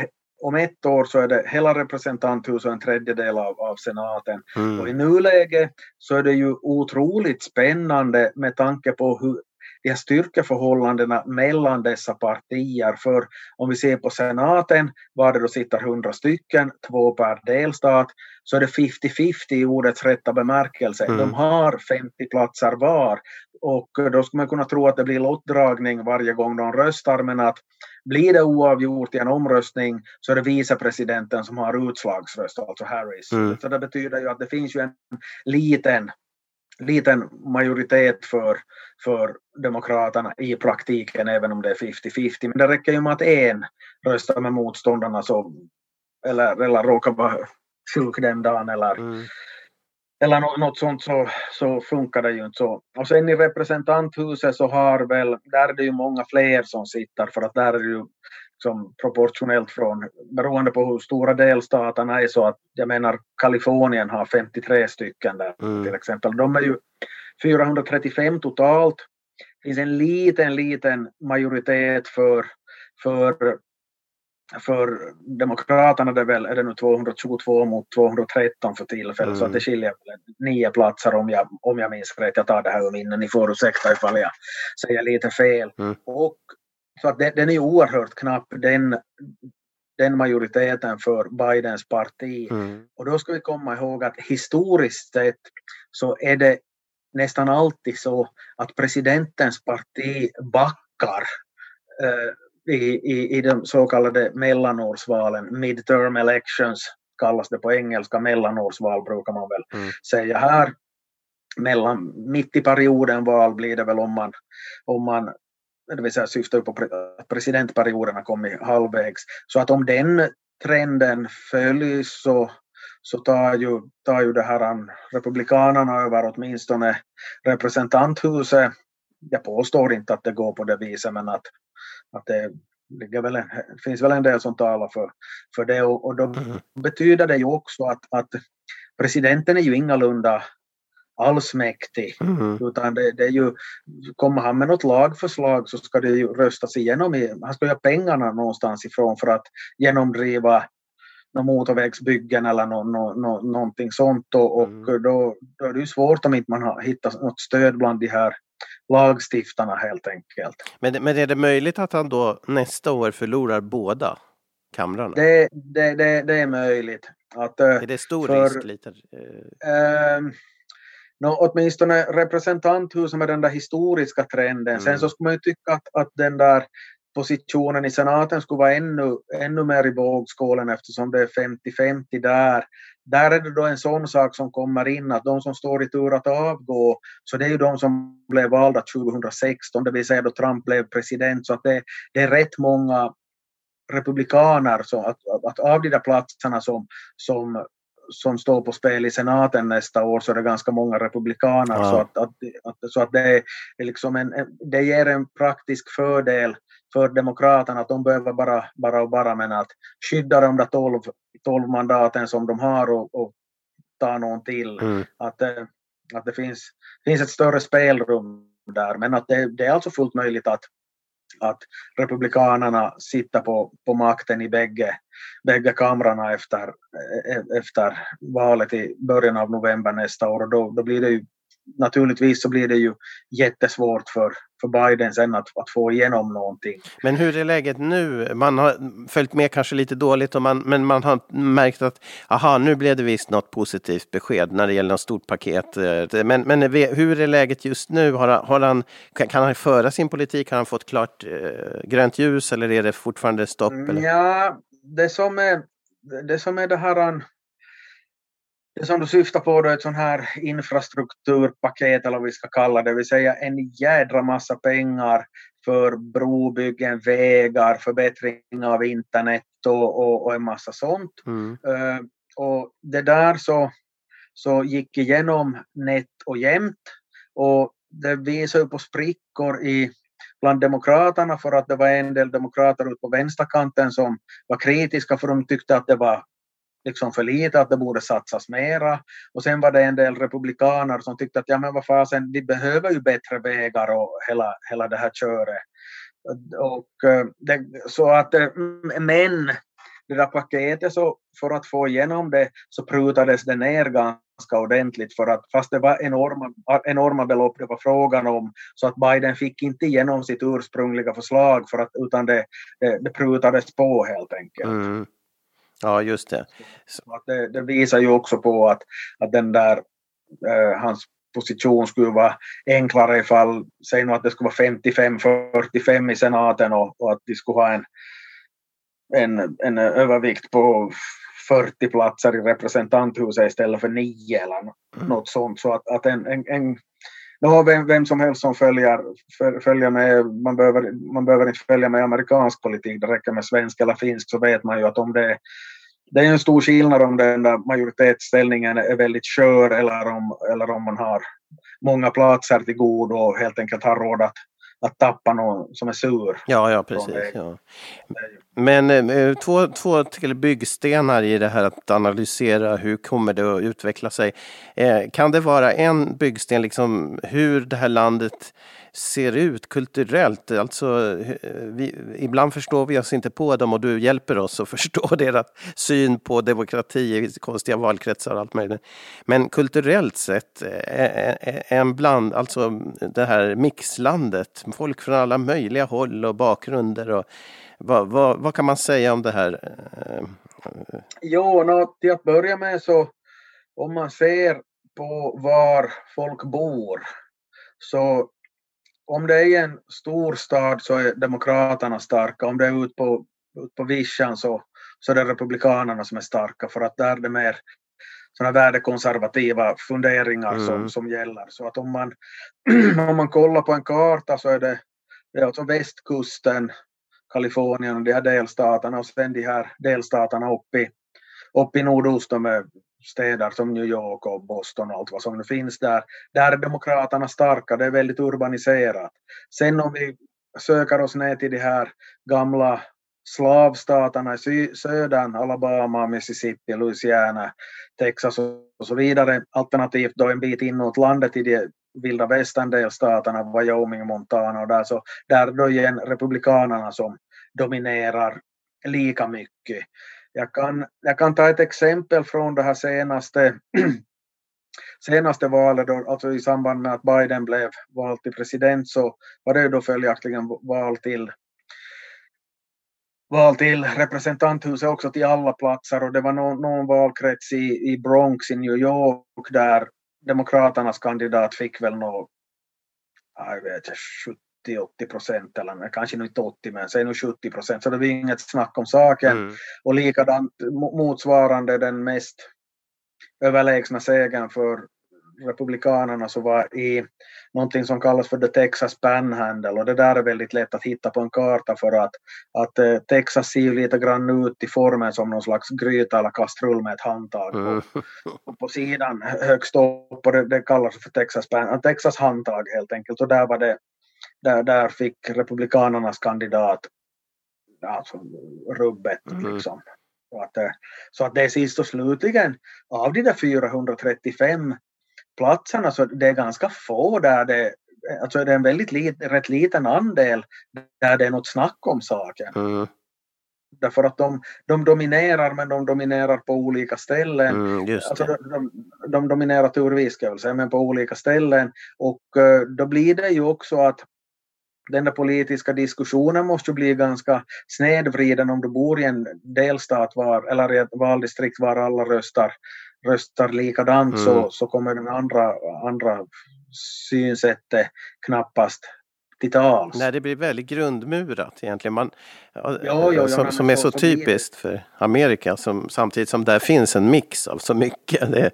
om ett år så är det hela representanthuset och en tredjedel av, av senaten. Mm. Och i nuläget så är det ju otroligt spännande med tanke på hur de här styrkeförhållandena mellan dessa partier. För om vi ser på senaten, var det då sitter 100 stycken, två per delstat, så är det 50-50 i ordets rätta bemärkelse. Mm. De har 50 platser var och då skulle man kunna tro att det blir lottdragning varje gång de röstar men att blir det oavgjort i en omröstning så är det vicepresidenten som har utslagsröst, alltså Harris. Mm. Så det betyder ju att det finns ju en liten liten majoritet för, för Demokraterna i praktiken, även om det är 50-50. Men det räcker ju med att en röstar med motståndarna så, eller, eller råkar vara sjuk den dagen eller, mm. eller något, sånt så, så funkar det ju inte så. Och sen i representanthuset så har väl, där är det ju många fler som sitter för att där är det ju som proportionellt från, beroende på hur stora delstaterna är så att jag menar Kalifornien har 53 stycken där mm. till exempel. De är ju 435 totalt. Det finns en liten, liten majoritet för, för, för Demokraterna det är, väl, är det nu 222 mot 213 för tillfället mm. så att det mm. skiljer nio platser om jag, om jag minns rätt. Jag tar det här ur minne, ni får ursäkta ifall jag säger lite fel. Mm. Och så att den, den är oerhört knapp, den, den majoriteten för Bidens parti. Mm. Och då ska vi komma ihåg att historiskt sett så är det nästan alltid så att presidentens parti backar eh, i, i, i de så kallade mellanårsvalen, midterm elections kallas det på engelska, mellanårsval brukar man väl mm. säga här. Mellan, mitt i perioden val blir det väl om man, om man det vill säga syftar på att presidentperioden har kommit halvvägs. Så att om den trenden följs så, så tar, ju, tar ju det här republikanerna över åtminstone representanthuset. Jag påstår inte att det går på det viset men att, att det ligger väl en, finns väl en del som talar för, för det och, och då mm. betyder det ju också att, att presidenten är ju ingalunda allsmäktig. Mm. Utan det, det, är ju, kommer han med något lagförslag så ska det ju röstas igenom. I, han ska ju ha pengarna någonstans ifrån för att genomdriva någon motorvägsbyggen eller no, no, no, någonting sånt. Och, och mm. då, då är det ju svårt om inte man har hittat något stöd bland de här lagstiftarna helt enkelt. Men, men är det möjligt att han då nästa år förlorar båda kamrarna? Det, det, det, det är möjligt. Att, är det stor för, risk? Lite? Äh, no, åtminstone representanthus med den där historiska trenden. Mm. Sen så skulle man ju tycka att, att den där positionen i senaten skulle vara ännu, ännu mer i vågskålen eftersom det är 50-50 där. Där är det då en sån sak som kommer in att de som står i tur att avgå, så det är ju de som blev valda 2016, det vill säga då Trump blev president, så att det, det är rätt många republikaner, så att, att av de där platserna som, som som står på spel i senaten nästa år så är det ganska många republikaner. Ja. Så, att, att, att, så att det, är liksom en, det ger en praktisk fördel för demokraterna att de behöver bara, bara och bara men att skydda de där 12, 12 mandaten som de har och, och ta någon till. Mm. Att, att det finns, finns ett större spelrum där men att det, det är alltså fullt möjligt att att republikanerna sitter på, på makten i bägge, bägge kamrarna efter, e-, e-, efter valet i början av november nästa år. Och då, då blir det ju naturligtvis så blir det ju jättesvårt för, för Biden sen att, att få igenom någonting. Men hur är läget nu? Man har följt med kanske lite dåligt, och man, men man har märkt att aha, nu blev det visst något positivt besked när det gäller något stort paket. Men, men hur är läget just nu? Har, har han, kan han föra sin politik? Har han fått klart eh, grönt ljus eller är det fortfarande stopp? Eller? Ja, det som är det, som är det här det som du syftar på då är ett sånt här infrastrukturpaket eller vad vi ska kalla det, det vill säga en jädra massa pengar för brobyggen, vägar, förbättring av internet och, och, och en massa sånt. Mm. Uh, och det där så, så gick igenom nätt och jämnt och det visar ju på sprickor i bland demokraterna för att det var en del demokrater ute på vänsterkanten som var kritiska för de tyckte att det var liksom för lite, att det borde satsas mera. Och sen var det en del republikaner som tyckte att ja men vad fasen, vi behöver ju bättre vägar och hela, hela det här köret. Och, eh, det, så att, eh, men det där paketet så för att få igenom det så prutades det ner ganska ordentligt för att fast det var enorma, enorma belopp det var frågan om så att Biden fick inte igenom sitt ursprungliga förslag för att, utan det, det, det prutades på helt enkelt. Mm. Ja, just det. Det, det, visar ju också på att, att den där, eh, hans position skulle vara enklare ifall, säg nu att det skulle vara 55-45 i senaten och, och, att de skulle ha en, en, en övervikt på 40 platser i representanthuset istället för 9 eller Mm. något sånt. Så att, att en, en, en no, vem, vem som helst som följer, föl- följer med, man behöver, man behöver inte följa med amerikansk politik, det räcker med svensk eller finsk så vet man ju att om det det är en stor skillnad om den där majoritetsställningen är väldigt skör eller om, eller om man har många platser till godo och helt enkelt har råd att, att tappa någon som är sur. Ja, ja precis. Ja. Men eh, två, två till byggstenar i det här att analysera hur kommer det att utveckla sig. Eh, kan det vara en byggsten, liksom hur det här landet ser ut kulturellt? Alltså, eh, vi, ibland förstår vi oss inte på dem och du hjälper oss att <laughs> förstå deras syn på demokrati i konstiga valkretsar och allt möjligt. Men kulturellt sett, eh, eh, en bland, alltså det här mixlandet, folk från alla möjliga håll och bakgrunder och vad, vad, vad kan man säga om det här? Jo, nå, till att börja med så om man ser på var folk bor så om det är i en stor stad så är Demokraterna starka. Om det är ute på, ut på vischan så, så är det Republikanerna som är starka för att där är det mer sådana värdekonservativa funderingar Mm. som, som gäller. Så att om man, <clears throat> om man kollar på en karta så är det, det är alltså västkusten, Kalifornien och de här delstaterna och sen de här delstaterna uppe i, uppe i nordost med städer som New York och Boston och allt vad som nu finns där. Där är demokraterna starka, det är väldigt urbaniserat. Sen om vi söker oss ner till de här gamla slavstaterna i sy- södern, Alabama, Mississippi, Louisiana, Texas och så vidare. Alternativt då en bit inåt landet i de vilda västern-delstaterna, Wyoming, Montana och där så där är då igen republikanerna som dominerar lika mycket. Jag kan, jag kan ta ett exempel från det här senaste <clears throat> senaste valet, då, alltså i samband med att Biden blev vald till president så var det då följaktligen val till val till representanthuset också till alla platser. Och det var någon, någon valkrets i, i Bronx i New York där Demokraternas kandidat fick väl något, jag vet inte, 70-80 procent eller kanske inte 80 men säg nu 70 procent så det var inget snack om saken. mm, Och likadant mo- motsvarande den mest överlägsna segern för Republikanerna så var i någonting som kallas för the Texas Panhandle. Och det där är väldigt lätt att hitta på en karta för att, att eh, Texas ser ju lite grann ut i formen som någon slags gryta eller kastrull med ett handtag mm, på, på sidan högst upp. Och det, det kallas för Texas, Pan, Texas handtag helt enkelt. Och där var det där, där fick Republikanernas kandidat alltså, rubbet Mm. liksom. Så att, eh, så att det är sist och slutligen av de där 435 platserna så det är ganska få där det Alltså det är en väldigt lit, rätt liten andel där det är något snack om saken. mm, Därför att de, de dominerar men de dominerar på olika ställen. mm, Alltså de, de, de dominerar turvis ska jag väl säga, men på olika ställen. Och eh, då blir det ju också att den där politiska diskussionen måste ju bli ganska snedvriden om du bor i en delstat var, eller i ett valdistrikt var alla röstar, röstar likadant Mm. så, så kommer den andra, andra synsättet knappast till tals. Nej, det blir väldigt grundmurat egentligen. Man, ja, jo, jo, som, som är så- så typiskt för Amerika, som, samtidigt som där finns en mix av så mycket. <laughs>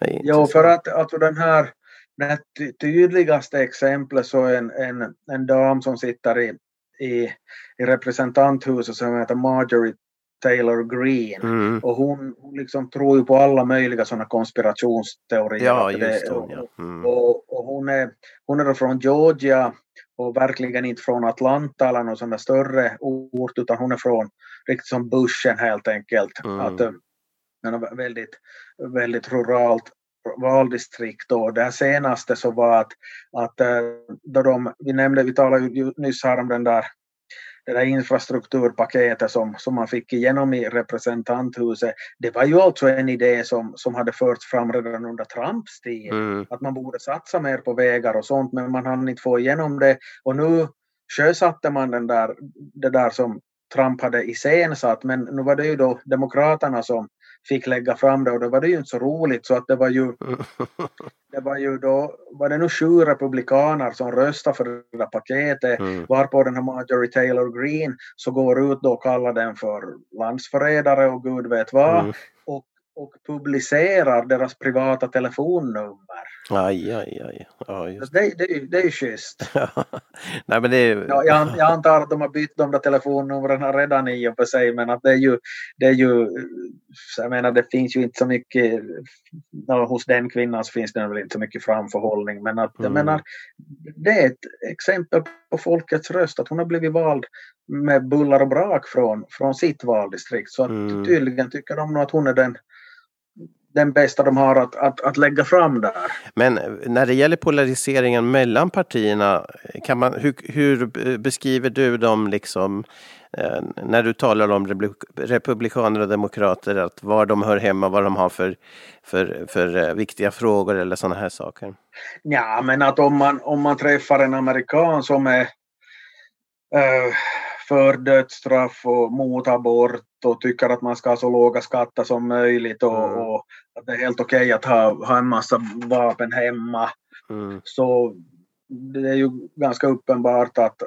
Det, intressant. för att alltså den här, det tydligaste exemplet så är en, en, en dam som sitter i, i, i representanthuset som heter Marjorie Taylor Greene. Mm, Och hon, hon liksom tror ju på alla möjliga sådana konspirationsteorier. ja, det- just det. Ja. Mm. och, och hon, är, hon är från Georgia och verkligen inte från Atlanta eller någon sån där större ort utan hon är från riktigt som bushen helt enkelt. Mm. Att, eh, men väldigt, väldigt ruralt valdistrikt då. Det här senaste så var att, att eh, då de, vi nämnde, vi talade ju nyss här om den där det där infrastrukturpaketet som, som man fick igenom i representanthuset. Det var ju alltså en idé som, som hade förts fram redan under Trumps tid Mm. att man borde satsa mer på vägar och sånt men man hann inte få igenom det och nu sjösatte man den där, det där som Trump hade iscensatt men nu var det ju då Demokraterna som, fick lägga fram det och då var det ju inte så roligt så att det var ju <laughs> det var ju då var det nu sju republikaner som röstade för det där paketet Mm. varpå den här Marjorie Taylor Greene så går ut då och kallar den för landsförrädare och gud vet vad Mm. och, och publicerar deras privata telefonnummer. Aj, aj, aj. Ja, just Det, det, det är ju schysst. <laughs> Nej, men det är... Ja, jag, jag antar att de har bytt de där telefonnumren redan i och för sig men att det är ju, det är ju jag menar det finns ju inte så mycket ja, hos den kvinnan så finns det väl inte så mycket framförhållning men att jag Mm. menar det är ett exempel på folkets röst att hon har blivit vald med bullar och brak från, från sitt valdistrikt så att Mm. tydligen tycker de nog att hon är den den bästa de har att, att, att lägga fram där. Men när det gäller polariseringen mellan partierna, kan man, hur, hur beskriver du dem liksom eh, när du talar om republik- republikaner och demokrater, att var de hör hemma, vad de har för, för, för eh, viktiga frågor eller sådana här saker? Ja, men att om man, om man träffar en amerikan som är eh, för dödsstraff och mot abort och tycker att man ska ha så låga skatter som möjligt och, Mm. och att det är helt okej att ha, ha en massa vapen hemma. Mm. Så det är ju ganska uppenbart att,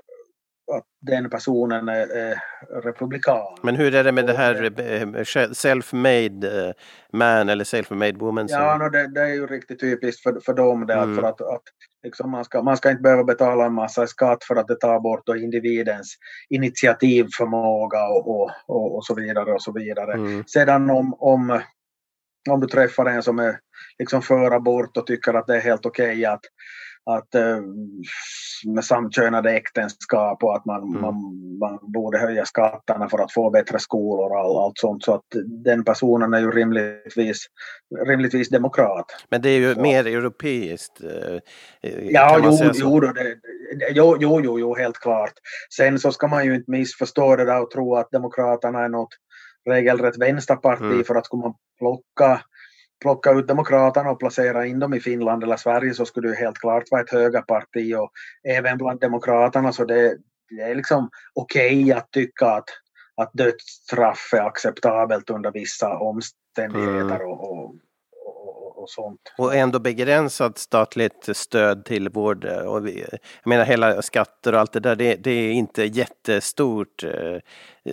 att den personen är, är republikan. Men hur är det med det här eh, self-made eh, man eller self-made woman? som- Ja, no, det, det är ju riktigt typiskt för, för dem det, Mm. för att, att liksom man, ska, man ska inte behöva betala en massa skatt för att det tar bort då individens initiativförmåga och, och, och, och så vidare och så vidare. Mm. Sedan om, om, om du träffar en som är liksom för abort och tycker att det är helt okej att, att eh, med samkönade äktenskap och att man, Mm. man, man borde höja skatterna för att få bättre skolor och all, allt sånt. Så att den personen är ju rimligtvis, rimligtvis demokrat. Men det är ju Så. mer europeiskt. eh, eh, Ja, jo, jo, det, jo, jo, jo, jo, helt klart. Sen så ska man ju inte missförstå det där och tro att Demokraterna är något regelrätt vänsterparti Mm. för att skulle man plocka, plocka ut Demokraterna och placera in dem i Finland eller Sverige så skulle det helt klart vara ett högerparti och även bland Demokraterna så det, det är liksom okej att tycka att, att dödsstraff är acceptabelt under vissa omständigheter Mm. och, och, och, sånt. Och ändå begränsat statligt stöd till vård. eh, Och vi, jag menar hela skatter och allt det där, det, det är inte jättestort eh,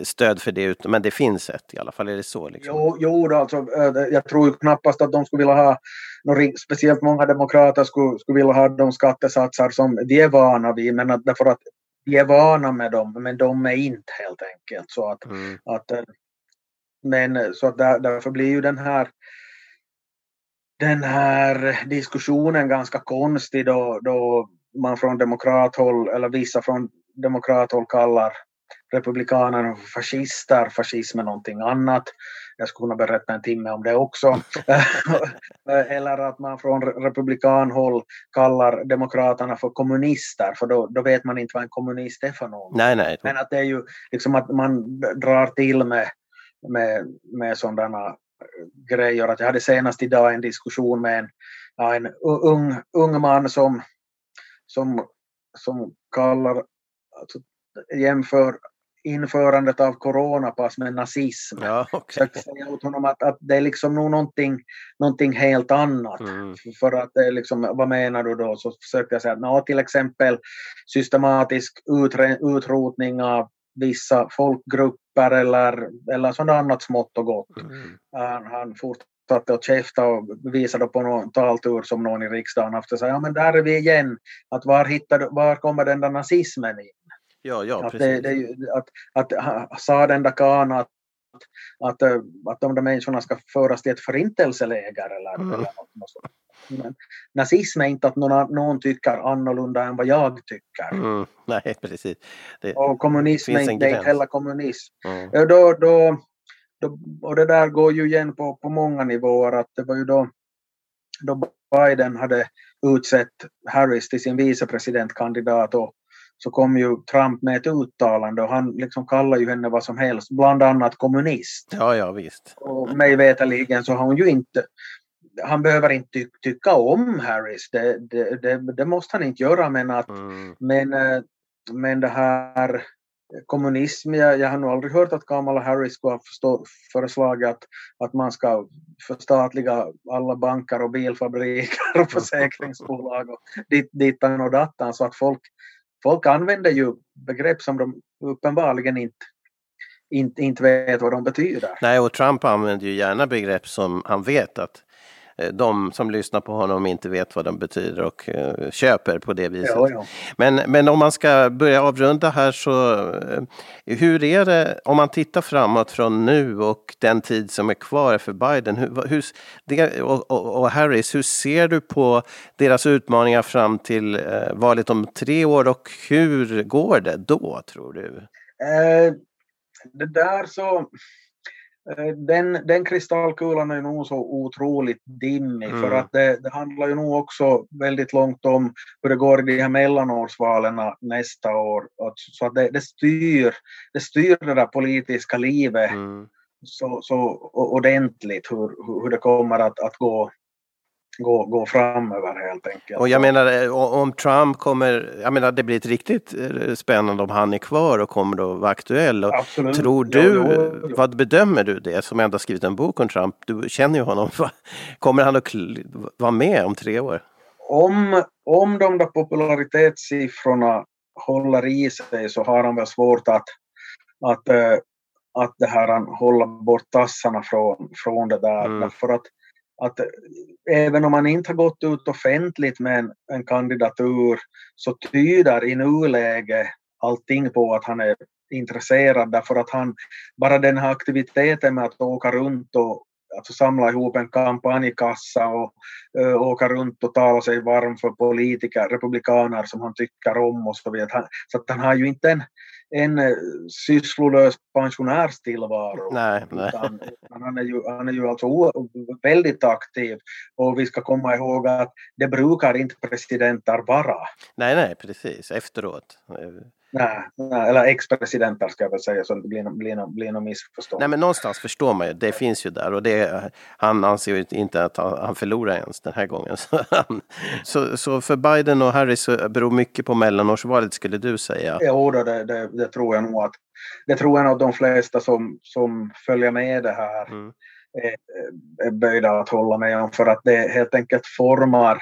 stöd för det, men det finns ett i alla fall, är det så? Liksom? Jo, jo då, alltså, eh, jag tror ju knappast att de skulle vilja ha, några speciellt många demokrater skulle, skulle vilja ha de skattesatser som vi är vana vid, men att, därför att vi är vana med dem, men de är inte helt enkelt. Så att, Mm. att, men så att där, därför blir ju den här den här diskussionen ganska konstig då, då man från demokrathåll, eller vissa från demokrathåll kallar republikanerna för fascister, fascism är någonting annat. Jag skulle kunna berätta en timme om det också. <laughs> Eller att man från republikanhåll kallar demokraterna för kommunister, för då, då vet man inte vad en kommunist är för någon. Nej, nej. Men att det är ju liksom att man drar till med, med, med sådana grejer. Att jag hade senast idag en diskussion med en, ja, en ung, ung man som, som, som kallar, alltså, jämför införandet av coronapass med nazism. Ja, okej. Försökte säga åt honom att, att det är liksom nog någonting, någonting helt annat. Mm. För att det liksom, vad menar du då? Så försökte jag säga att till exempel systematisk utre, utrotning av vissa folkgrupper eller, eller sådant annat smått och gott. Mm. Han, fortsatte att käfta och visade på någon taltur som någon i riksdagen haft och sa ja men där är vi igen. Att var, hittar, du- var kommer den där nazismen in? Ja, ja, att, det, precis. det, att, att, ha- sa den där kan att, att, att de där människorna ska föras till ett förintelseläger eller, Mm. eller något, något sånt. Men nazism är inte att någon, någon tycker annorlunda än vad jag tycker. Mm. Nej, <laughs> precis. Det, Och kommunism är inte, gräns. heller kommunism. mm. Ja, då, då, då, och det där går ju igen på, på många nivåer. Att det var ju då, då Biden hade utsett Harris till sin vicepresidentkandidat och så kom ju Trump med ett uttalande och han liksom kallar ju henne vad som helst, bland annat kommunist. Ja, ja, visst. Och mig veterligen så har hon ju inte han behöver inte ty tycka om Harris, det, det, det, det måste han inte göra men att Mm. men, eh, men det här kommunism. Jag, jag har nog aldrig hört att Kamala Harris skulle ha förstå, föreslagit att, att man ska förstatliga alla banker och bilfabriker och <laughs> försäkringsbolag och dit, och dattan så att folk, folk använder ju begrepp som de uppenbarligen inte inte, inte vet vad de betyder. Nej, och Trump använder ju gärna begrepp som han vet att de som lyssnar på honom inte vet vad de betyder och uh, köper på det viset. Ja, ja. Men, men om man ska börja avrunda här så uh, hur är det om man tittar framåt från nu och den tid som är kvar för Biden hur, hur, det, och, och, och, Harris, hur ser du på deras utmaningar fram till valet om tre år och hur går det då tror du? det där så Eh, den, den kristallkulan är nog så otroligt dimmig mm. för att det, det, handlar ju nog också väldigt långt om hur det går i de här mellanårsvalen nästa år. Så att det, det, styr, det styr det där politiska livet mm. så, så ordentligt hur, hur det kommer att, att gå gå, gå framöver helt enkelt. Och jag menar eh, om Trump kommer, jag menar det blir ett riktigt eh, spännande om han är kvar och kommer att vara aktuell. Och Absolut. Tror du, jo, jo, jo. vad bedömer du det som ändå skrivit en bok om Trump? Du känner ju honom. Kommer han att vara med om tre år? Om, om de där popularitetssiffrorna håller i sig så har han väl svårt att, att, eh, att det här, han håller bort tassarna från, från det där. Mm. För att att eh, även om man inte har gått ut offentligt med en, en kandidatur så tyder i nuläget allting på att han är intresserad därför att han, bara den här aktiviteten med att åka runt och alltså samla ihop en kampanjkassa och ö, åka runt och tala sig varm för politiker, republikaner som han tycker om och så vidare. Så att han har ju inte en, en eh, sysslolös pensionärstillvaro. Nej, nej. Utan, han, är ju, han är ju alltså väldigt aktiv och vi ska komma ihåg att det brukar inte presidenter vara. Nej, nej, precis efteråt. Nej, nej, eller ex-presidenter ska jag väl säga så det blir, blir, blir något missförstånd. Nej men någonstans förstår man ju, det finns ju där och det, han anser ju inte att han, han förlorar ens den här gången. <laughs> Så, han, så, så, för Biden och Harris så beror mycket på mellanårsvalet skulle du säga? Jo, det, det, det, tror jag nog att det tror jag nog de flesta som, som följer med det här mm. är, är böjda att hålla med om för att det helt enkelt formar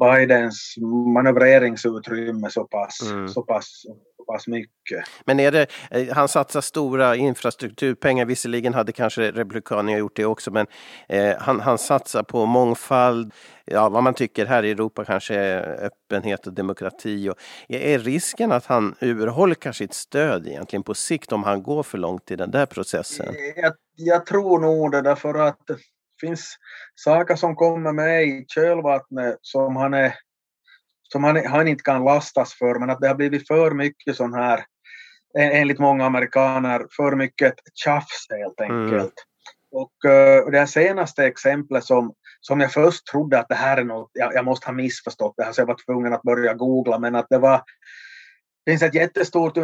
Bidens manövreringsutrymme så pass, mm. så pass pass mycket. Men är det, eh, han satsar stora infrastrukturpengar, visserligen hade kanske Republikanerna gjort det också, men eh, han, han satsar på mångfald, ja, vad man tycker här i Europa kanske är öppenhet och demokrati. Och, är risken att han urholkar sitt stöd egentligen på sikt om han går för långt i den där processen? Jag, jag tror nog det därför att finns saker som kommer med i kölvattnet som han är som han, han inte kan lastas för, men att det har blivit för mycket sån här, enligt många amerikaner, för mycket tjafs helt enkelt. Mm. Och uh, det här senaste exemplet som, som jag först trodde att det här är något, jag, jag måste ha missförstått det här så jag var tvungen att börja googla, men att det var det finns ett jättestort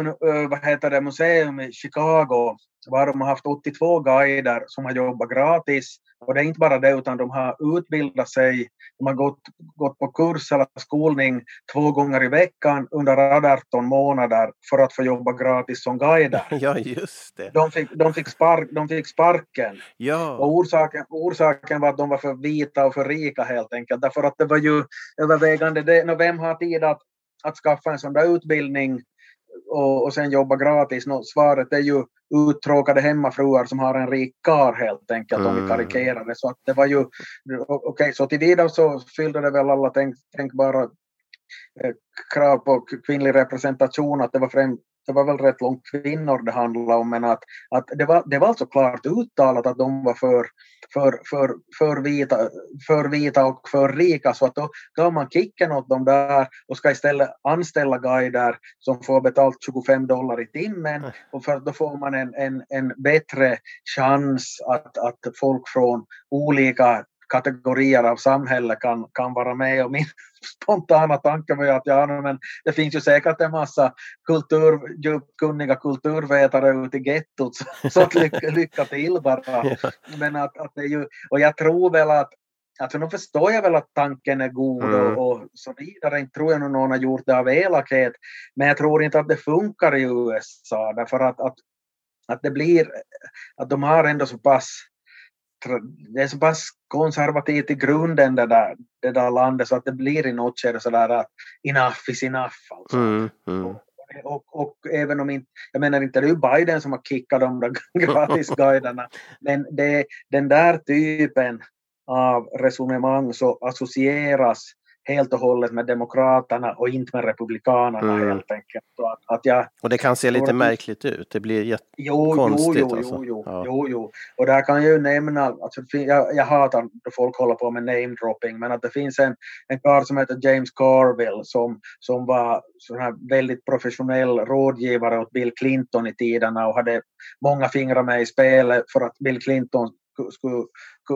vad heter det, museum i Chicago var de har haft 82 guider som har jobbat gratis och det är inte bara det, utan de har utbildat sig, de har gått, gått på kurs eller skolning två gånger i veckan under 18 månader för att få jobba gratis som guider. <laughs> Ja, just det. De fick, de fick, spark, de fick sparken. Ja. Och orsaken, orsaken var att de var för vita och för rika helt enkelt. Därför att det var ju övervägande det, vem har tid att, att skaffa en sån där utbildning och, och sen jobba gratis? No, svaret är ju uttråkade hemmafruar som har en rik kar helt enkelt mm. om vi mm. karikerar det. Så att det var ju, okej okay, så tillvida så fyllde det väl alla tänk, tänkbara eh, krav på kvinnlig representation att det var främst det var väl rätt långt kvinnor det handlade om, men att, att det, var, det var alltså klart uttalat att de var för, för, för, för, vita, för vita och för rika, så att då gav man kicken åt dem där och ska istället anställa guider som får betalt 25 dollar i timmen, och för då får man en, en, en bättre chans att, att folk från olika kategorier av samhälle kan, kan vara med. Och min <laughs> spontana tanke var att ja, men det finns ju säkert en massa kultur, kunniga kulturvetare ute i gettot, så, så att lycka, lycka till bara. Men att, att det är ju, och jag tror väl att Alltså nu förstår jag väl att tanken är god Mm. och, och så vidare. Inte tror jag nog någon har gjort det av elakhet. Men jag tror inte att det funkar i USA därför att, att, att det blir, att de har ändå så pass det är så pass konservativt i grunden det där, det där landet så att det blir i något skede sådär att enough is enough. Alltså. Mm, mm. Och, och även om inte, jag menar inte det är ju Biden som har kickat de där <laughs> gratisguiderna, men det, den där typen av resonemang så associeras helt och hållet med Demokraterna och inte med Republikanerna Mm. helt enkelt. Så att, att jag, Och det kan se lite märkligt ut. Det blir jätte... Jo, jo, jo, alltså. jo, Ja. jo, jo. Och där kan jag ju nämna, alltså, jag, jag hatar när folk håller på med namedropping, men att det finns en, en karl som heter James Carville som, som var sån här väldigt professionell rådgivare åt Bill Clinton i tiderna och hade många fingrar med i spelet för att Bill Clinton skulle,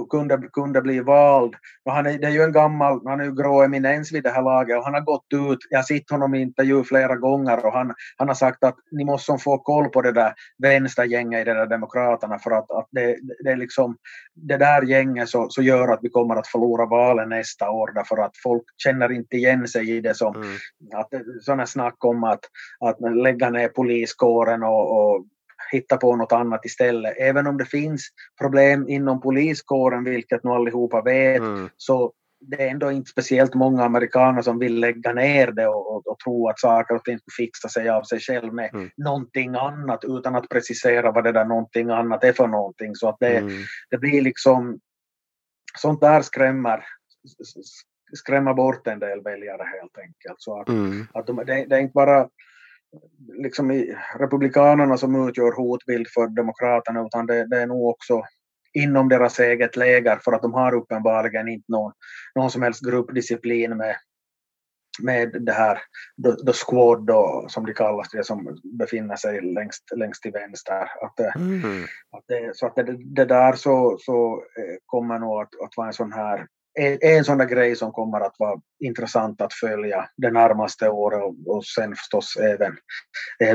kunde, kunde bli vald. Och han är, det är ju en gammal, han är ju grå eminens vid det här laget och han har gått ut, jag har sett honom i intervju flera gånger och han, han har sagt att ni måste få koll på det där vänstergänget i det där demokraterna för att, att det, det är liksom det där gänget så, så gör att vi kommer att förlora valen nästa år därför att folk känner inte igen sig i det som Mm. att sådana snack om att, att lägga ner poliskåren och, och hitta på något annat istället. Även om det finns problem inom poliskåren, vilket nu allihopa vet, Mm. så det är ändå inte speciellt många amerikaner som vill lägga ner det och, och, och tro att saker och ting ska fixa sig av sig själv med Mm. någonting annat utan att precisera vad det där någonting annat är för någonting. Så att det, Mm. det blir liksom sånt där skrämmer skrämmer bort en del väljare helt enkelt. Så att, Mm. att de, det, det är inte bara liksom i republikanerna som utgör hotbild för demokraterna utan det, det är nog också inom deras eget läger för att de har uppenbarligen inte någon, någon som helst gruppdisciplin med, med det här the, the squad då, som de kallas det som befinner sig längst, längst till vänster. Att det, Mm. att det, så att det, det där så, så eh, kommer nog att, att vara en sån här en, en sån där grej som kommer att vara intressant att följa det närmaste året och, och sen förstås även,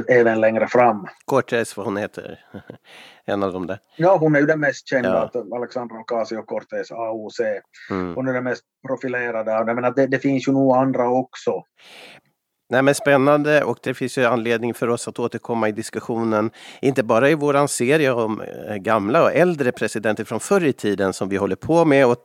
även längre fram. Cortez, vad hon heter. <laughs> en av dem där. Ja, hon är ju den mest kända, Ja. Alexandra Ocasio-Cortez, AOC. Mm. Hon är den mest profilerade av det, men att det, det finns ju nog andra också. Nej, men spännande och det finns ju anledning för oss att återkomma i diskussionen. Inte bara i våran serie om eh, gamla och äldre presidenter från förr i tiden som vi håller på med och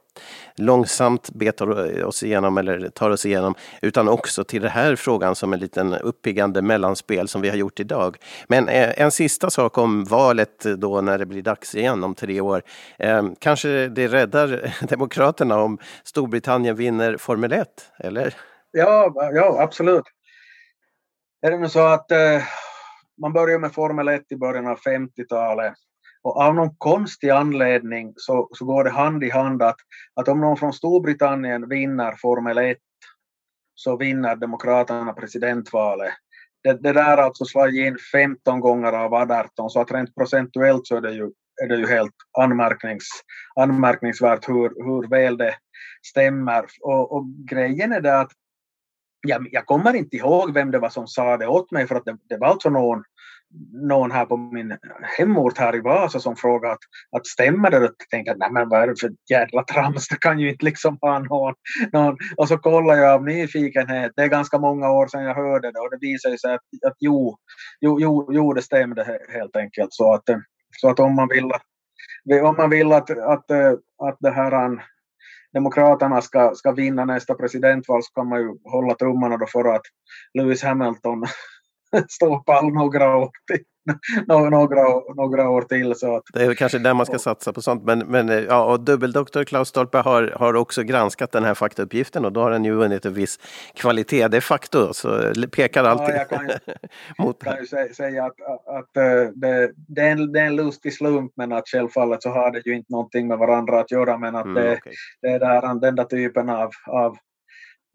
långsamt betar oss igenom eller tar oss igenom, utan också till den här frågan som en liten uppiggande mellanspel som vi har gjort idag. Men eh, en sista sak om valet då när det blir dags igen om tre år. Eh, kanske det räddar <laughs> Demokraterna om Storbritannien vinner Formel 1, eller? Ja, ja absolut. Är det nu så att eh, man började med Formel 1 i början av 50-talet och av någon konstig anledning så, så går det hand i hand att, att om någon från Storbritannien vinner Formel 1 så vinner Demokraterna presidentvalet. Det, det där har alltså slagit in 15 gånger av 18 så att rent procentuellt så är det ju, är det ju helt anmärknings, anmärkningsvärt hur, hur väl det stämmer. Och, och grejen är det att jag, jag kommer inte ihåg vem det var som sa det åt mig för att det, det var alltså någon, någon här på min hemort här i Vasa som frågade att, att stämmer det? Och jag tänkte att nej men vad är det för jävla trams, det kan ju inte liksom vara någon, någon. Och så kollade jag av nyfikenhet, det är ganska många år sedan jag hörde det och det visade sig att, att jo, jo, jo, jo det stämde helt enkelt. Så att, så att om man vill att, om man vill att, att, att det här Demokraterna ska, ska vinna nästa presidentval så kan man ju hålla tummarna då för att Lewis Hamilton <laughs> står pall några år till. <laughs> Några, några, år till. Så att, Det är kanske där man ska satsa på sånt. Men, men eh, ja, och dubbeldoktor Klaus Stolpe har, har också granskat den här faktauppgiften och då har den ju vunnit en viss kvalitet de facto. Så det pekar alltid jag kan ju- <laughs> mot kan ju sä- säga att, att, eh, det, det, är en, det är en lustig slump men att självfallet så har det ju inte någonting med varandra att göra men att Mm, det, okej. det är där, den där typen av, av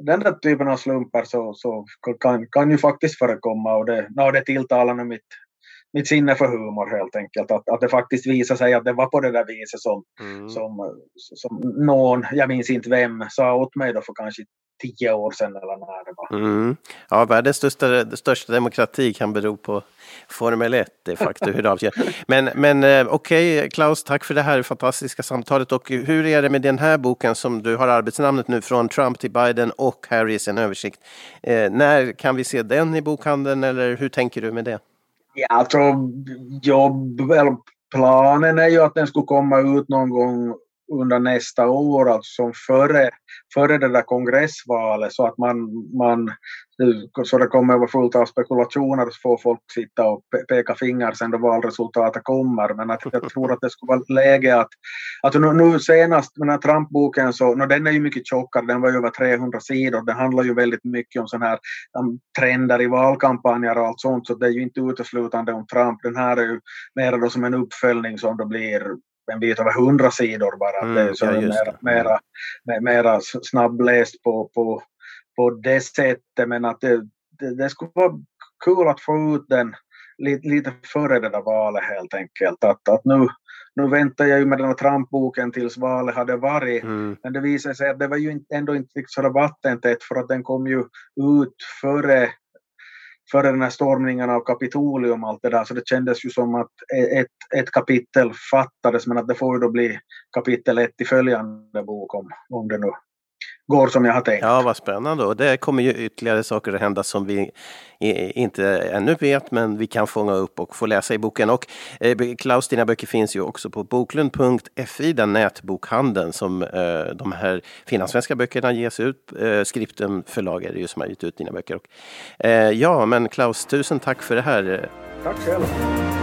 den där typen av slumpar så, så kan, kan ju faktiskt förekomma och det, no, det tilltalar nu mitt, mitt sinne för humor helt enkelt. Att, att det faktiskt visade sig att det var på det där viset som, Mm. som, som någon, jag minns inte vem, sa åt mig då för kanske tio år sedan eller när det var. Mm. Ja, världens största, största demokrati kan bero på Formel 1 de facto. Hur det avgör. Men, men eh, okej, Klaus, tack för det här fantastiska samtalet. Och hur är det med den här boken som du har arbetsnamnet nu, Från Trump till Biden och Harris, en översikt. Eh, när kan vi se den i bokhandeln eller hur tänker du med det? Ja, alltså jobb, eller planen är ju att den skulle komma ut någon gång under nästa år, alltså som före, före det där kongressvalet så att man, man så det kommer att vara fullt av spekulationer så får folk sitta och pe- peka finger sen då valresultatet kommer. Men att jag tror att det skulle vara läge att, att nu, nu senast med den här Trump-boken så, no, den är ju mycket tjockare, den var ju över 300 sidor, den handlar ju väldigt mycket om sådana här um, trender i valkampanjer och allt sånt så det är ju inte uteslutande om Trump. Den här är ju mer då som en uppföljning som då blir en bit över 100 sidor bara. Mm, det är så ja, just mera, mera, me- mera snabbläst på, på, på det sättet men att det, det, det skulle vara kul att få ut den lite, lite före det där valet helt enkelt. Att, att nu, nu väntar jag ju med den här Trump-boken tills valet hade varit. Mm. Men det visade sig att det var ju ändå inte sådär vattentätt för att den kom ju ut före, före den här stormningen av Kapitolium och allt det där. Så det kändes ju som att e- ett, ett kapitel fattades men att det får ju då bli kapitel ett i följande bok om, om det nu går som jag har tänkt. Ja, vad spännande. Och det kommer ju ytterligare saker att hända som vi inte ännu vet, men vi kan fånga upp och få läsa i boken. Och eh, Klaus, dina böcker finns ju också på boklund.fi, den nätbokhandeln som eh, de här finlandssvenska böckerna ges ut. Eh, förlag är det ju som har gett ut dina böcker. Och, eh, ja, men Klaus, tusen tack för det här. Tack själv.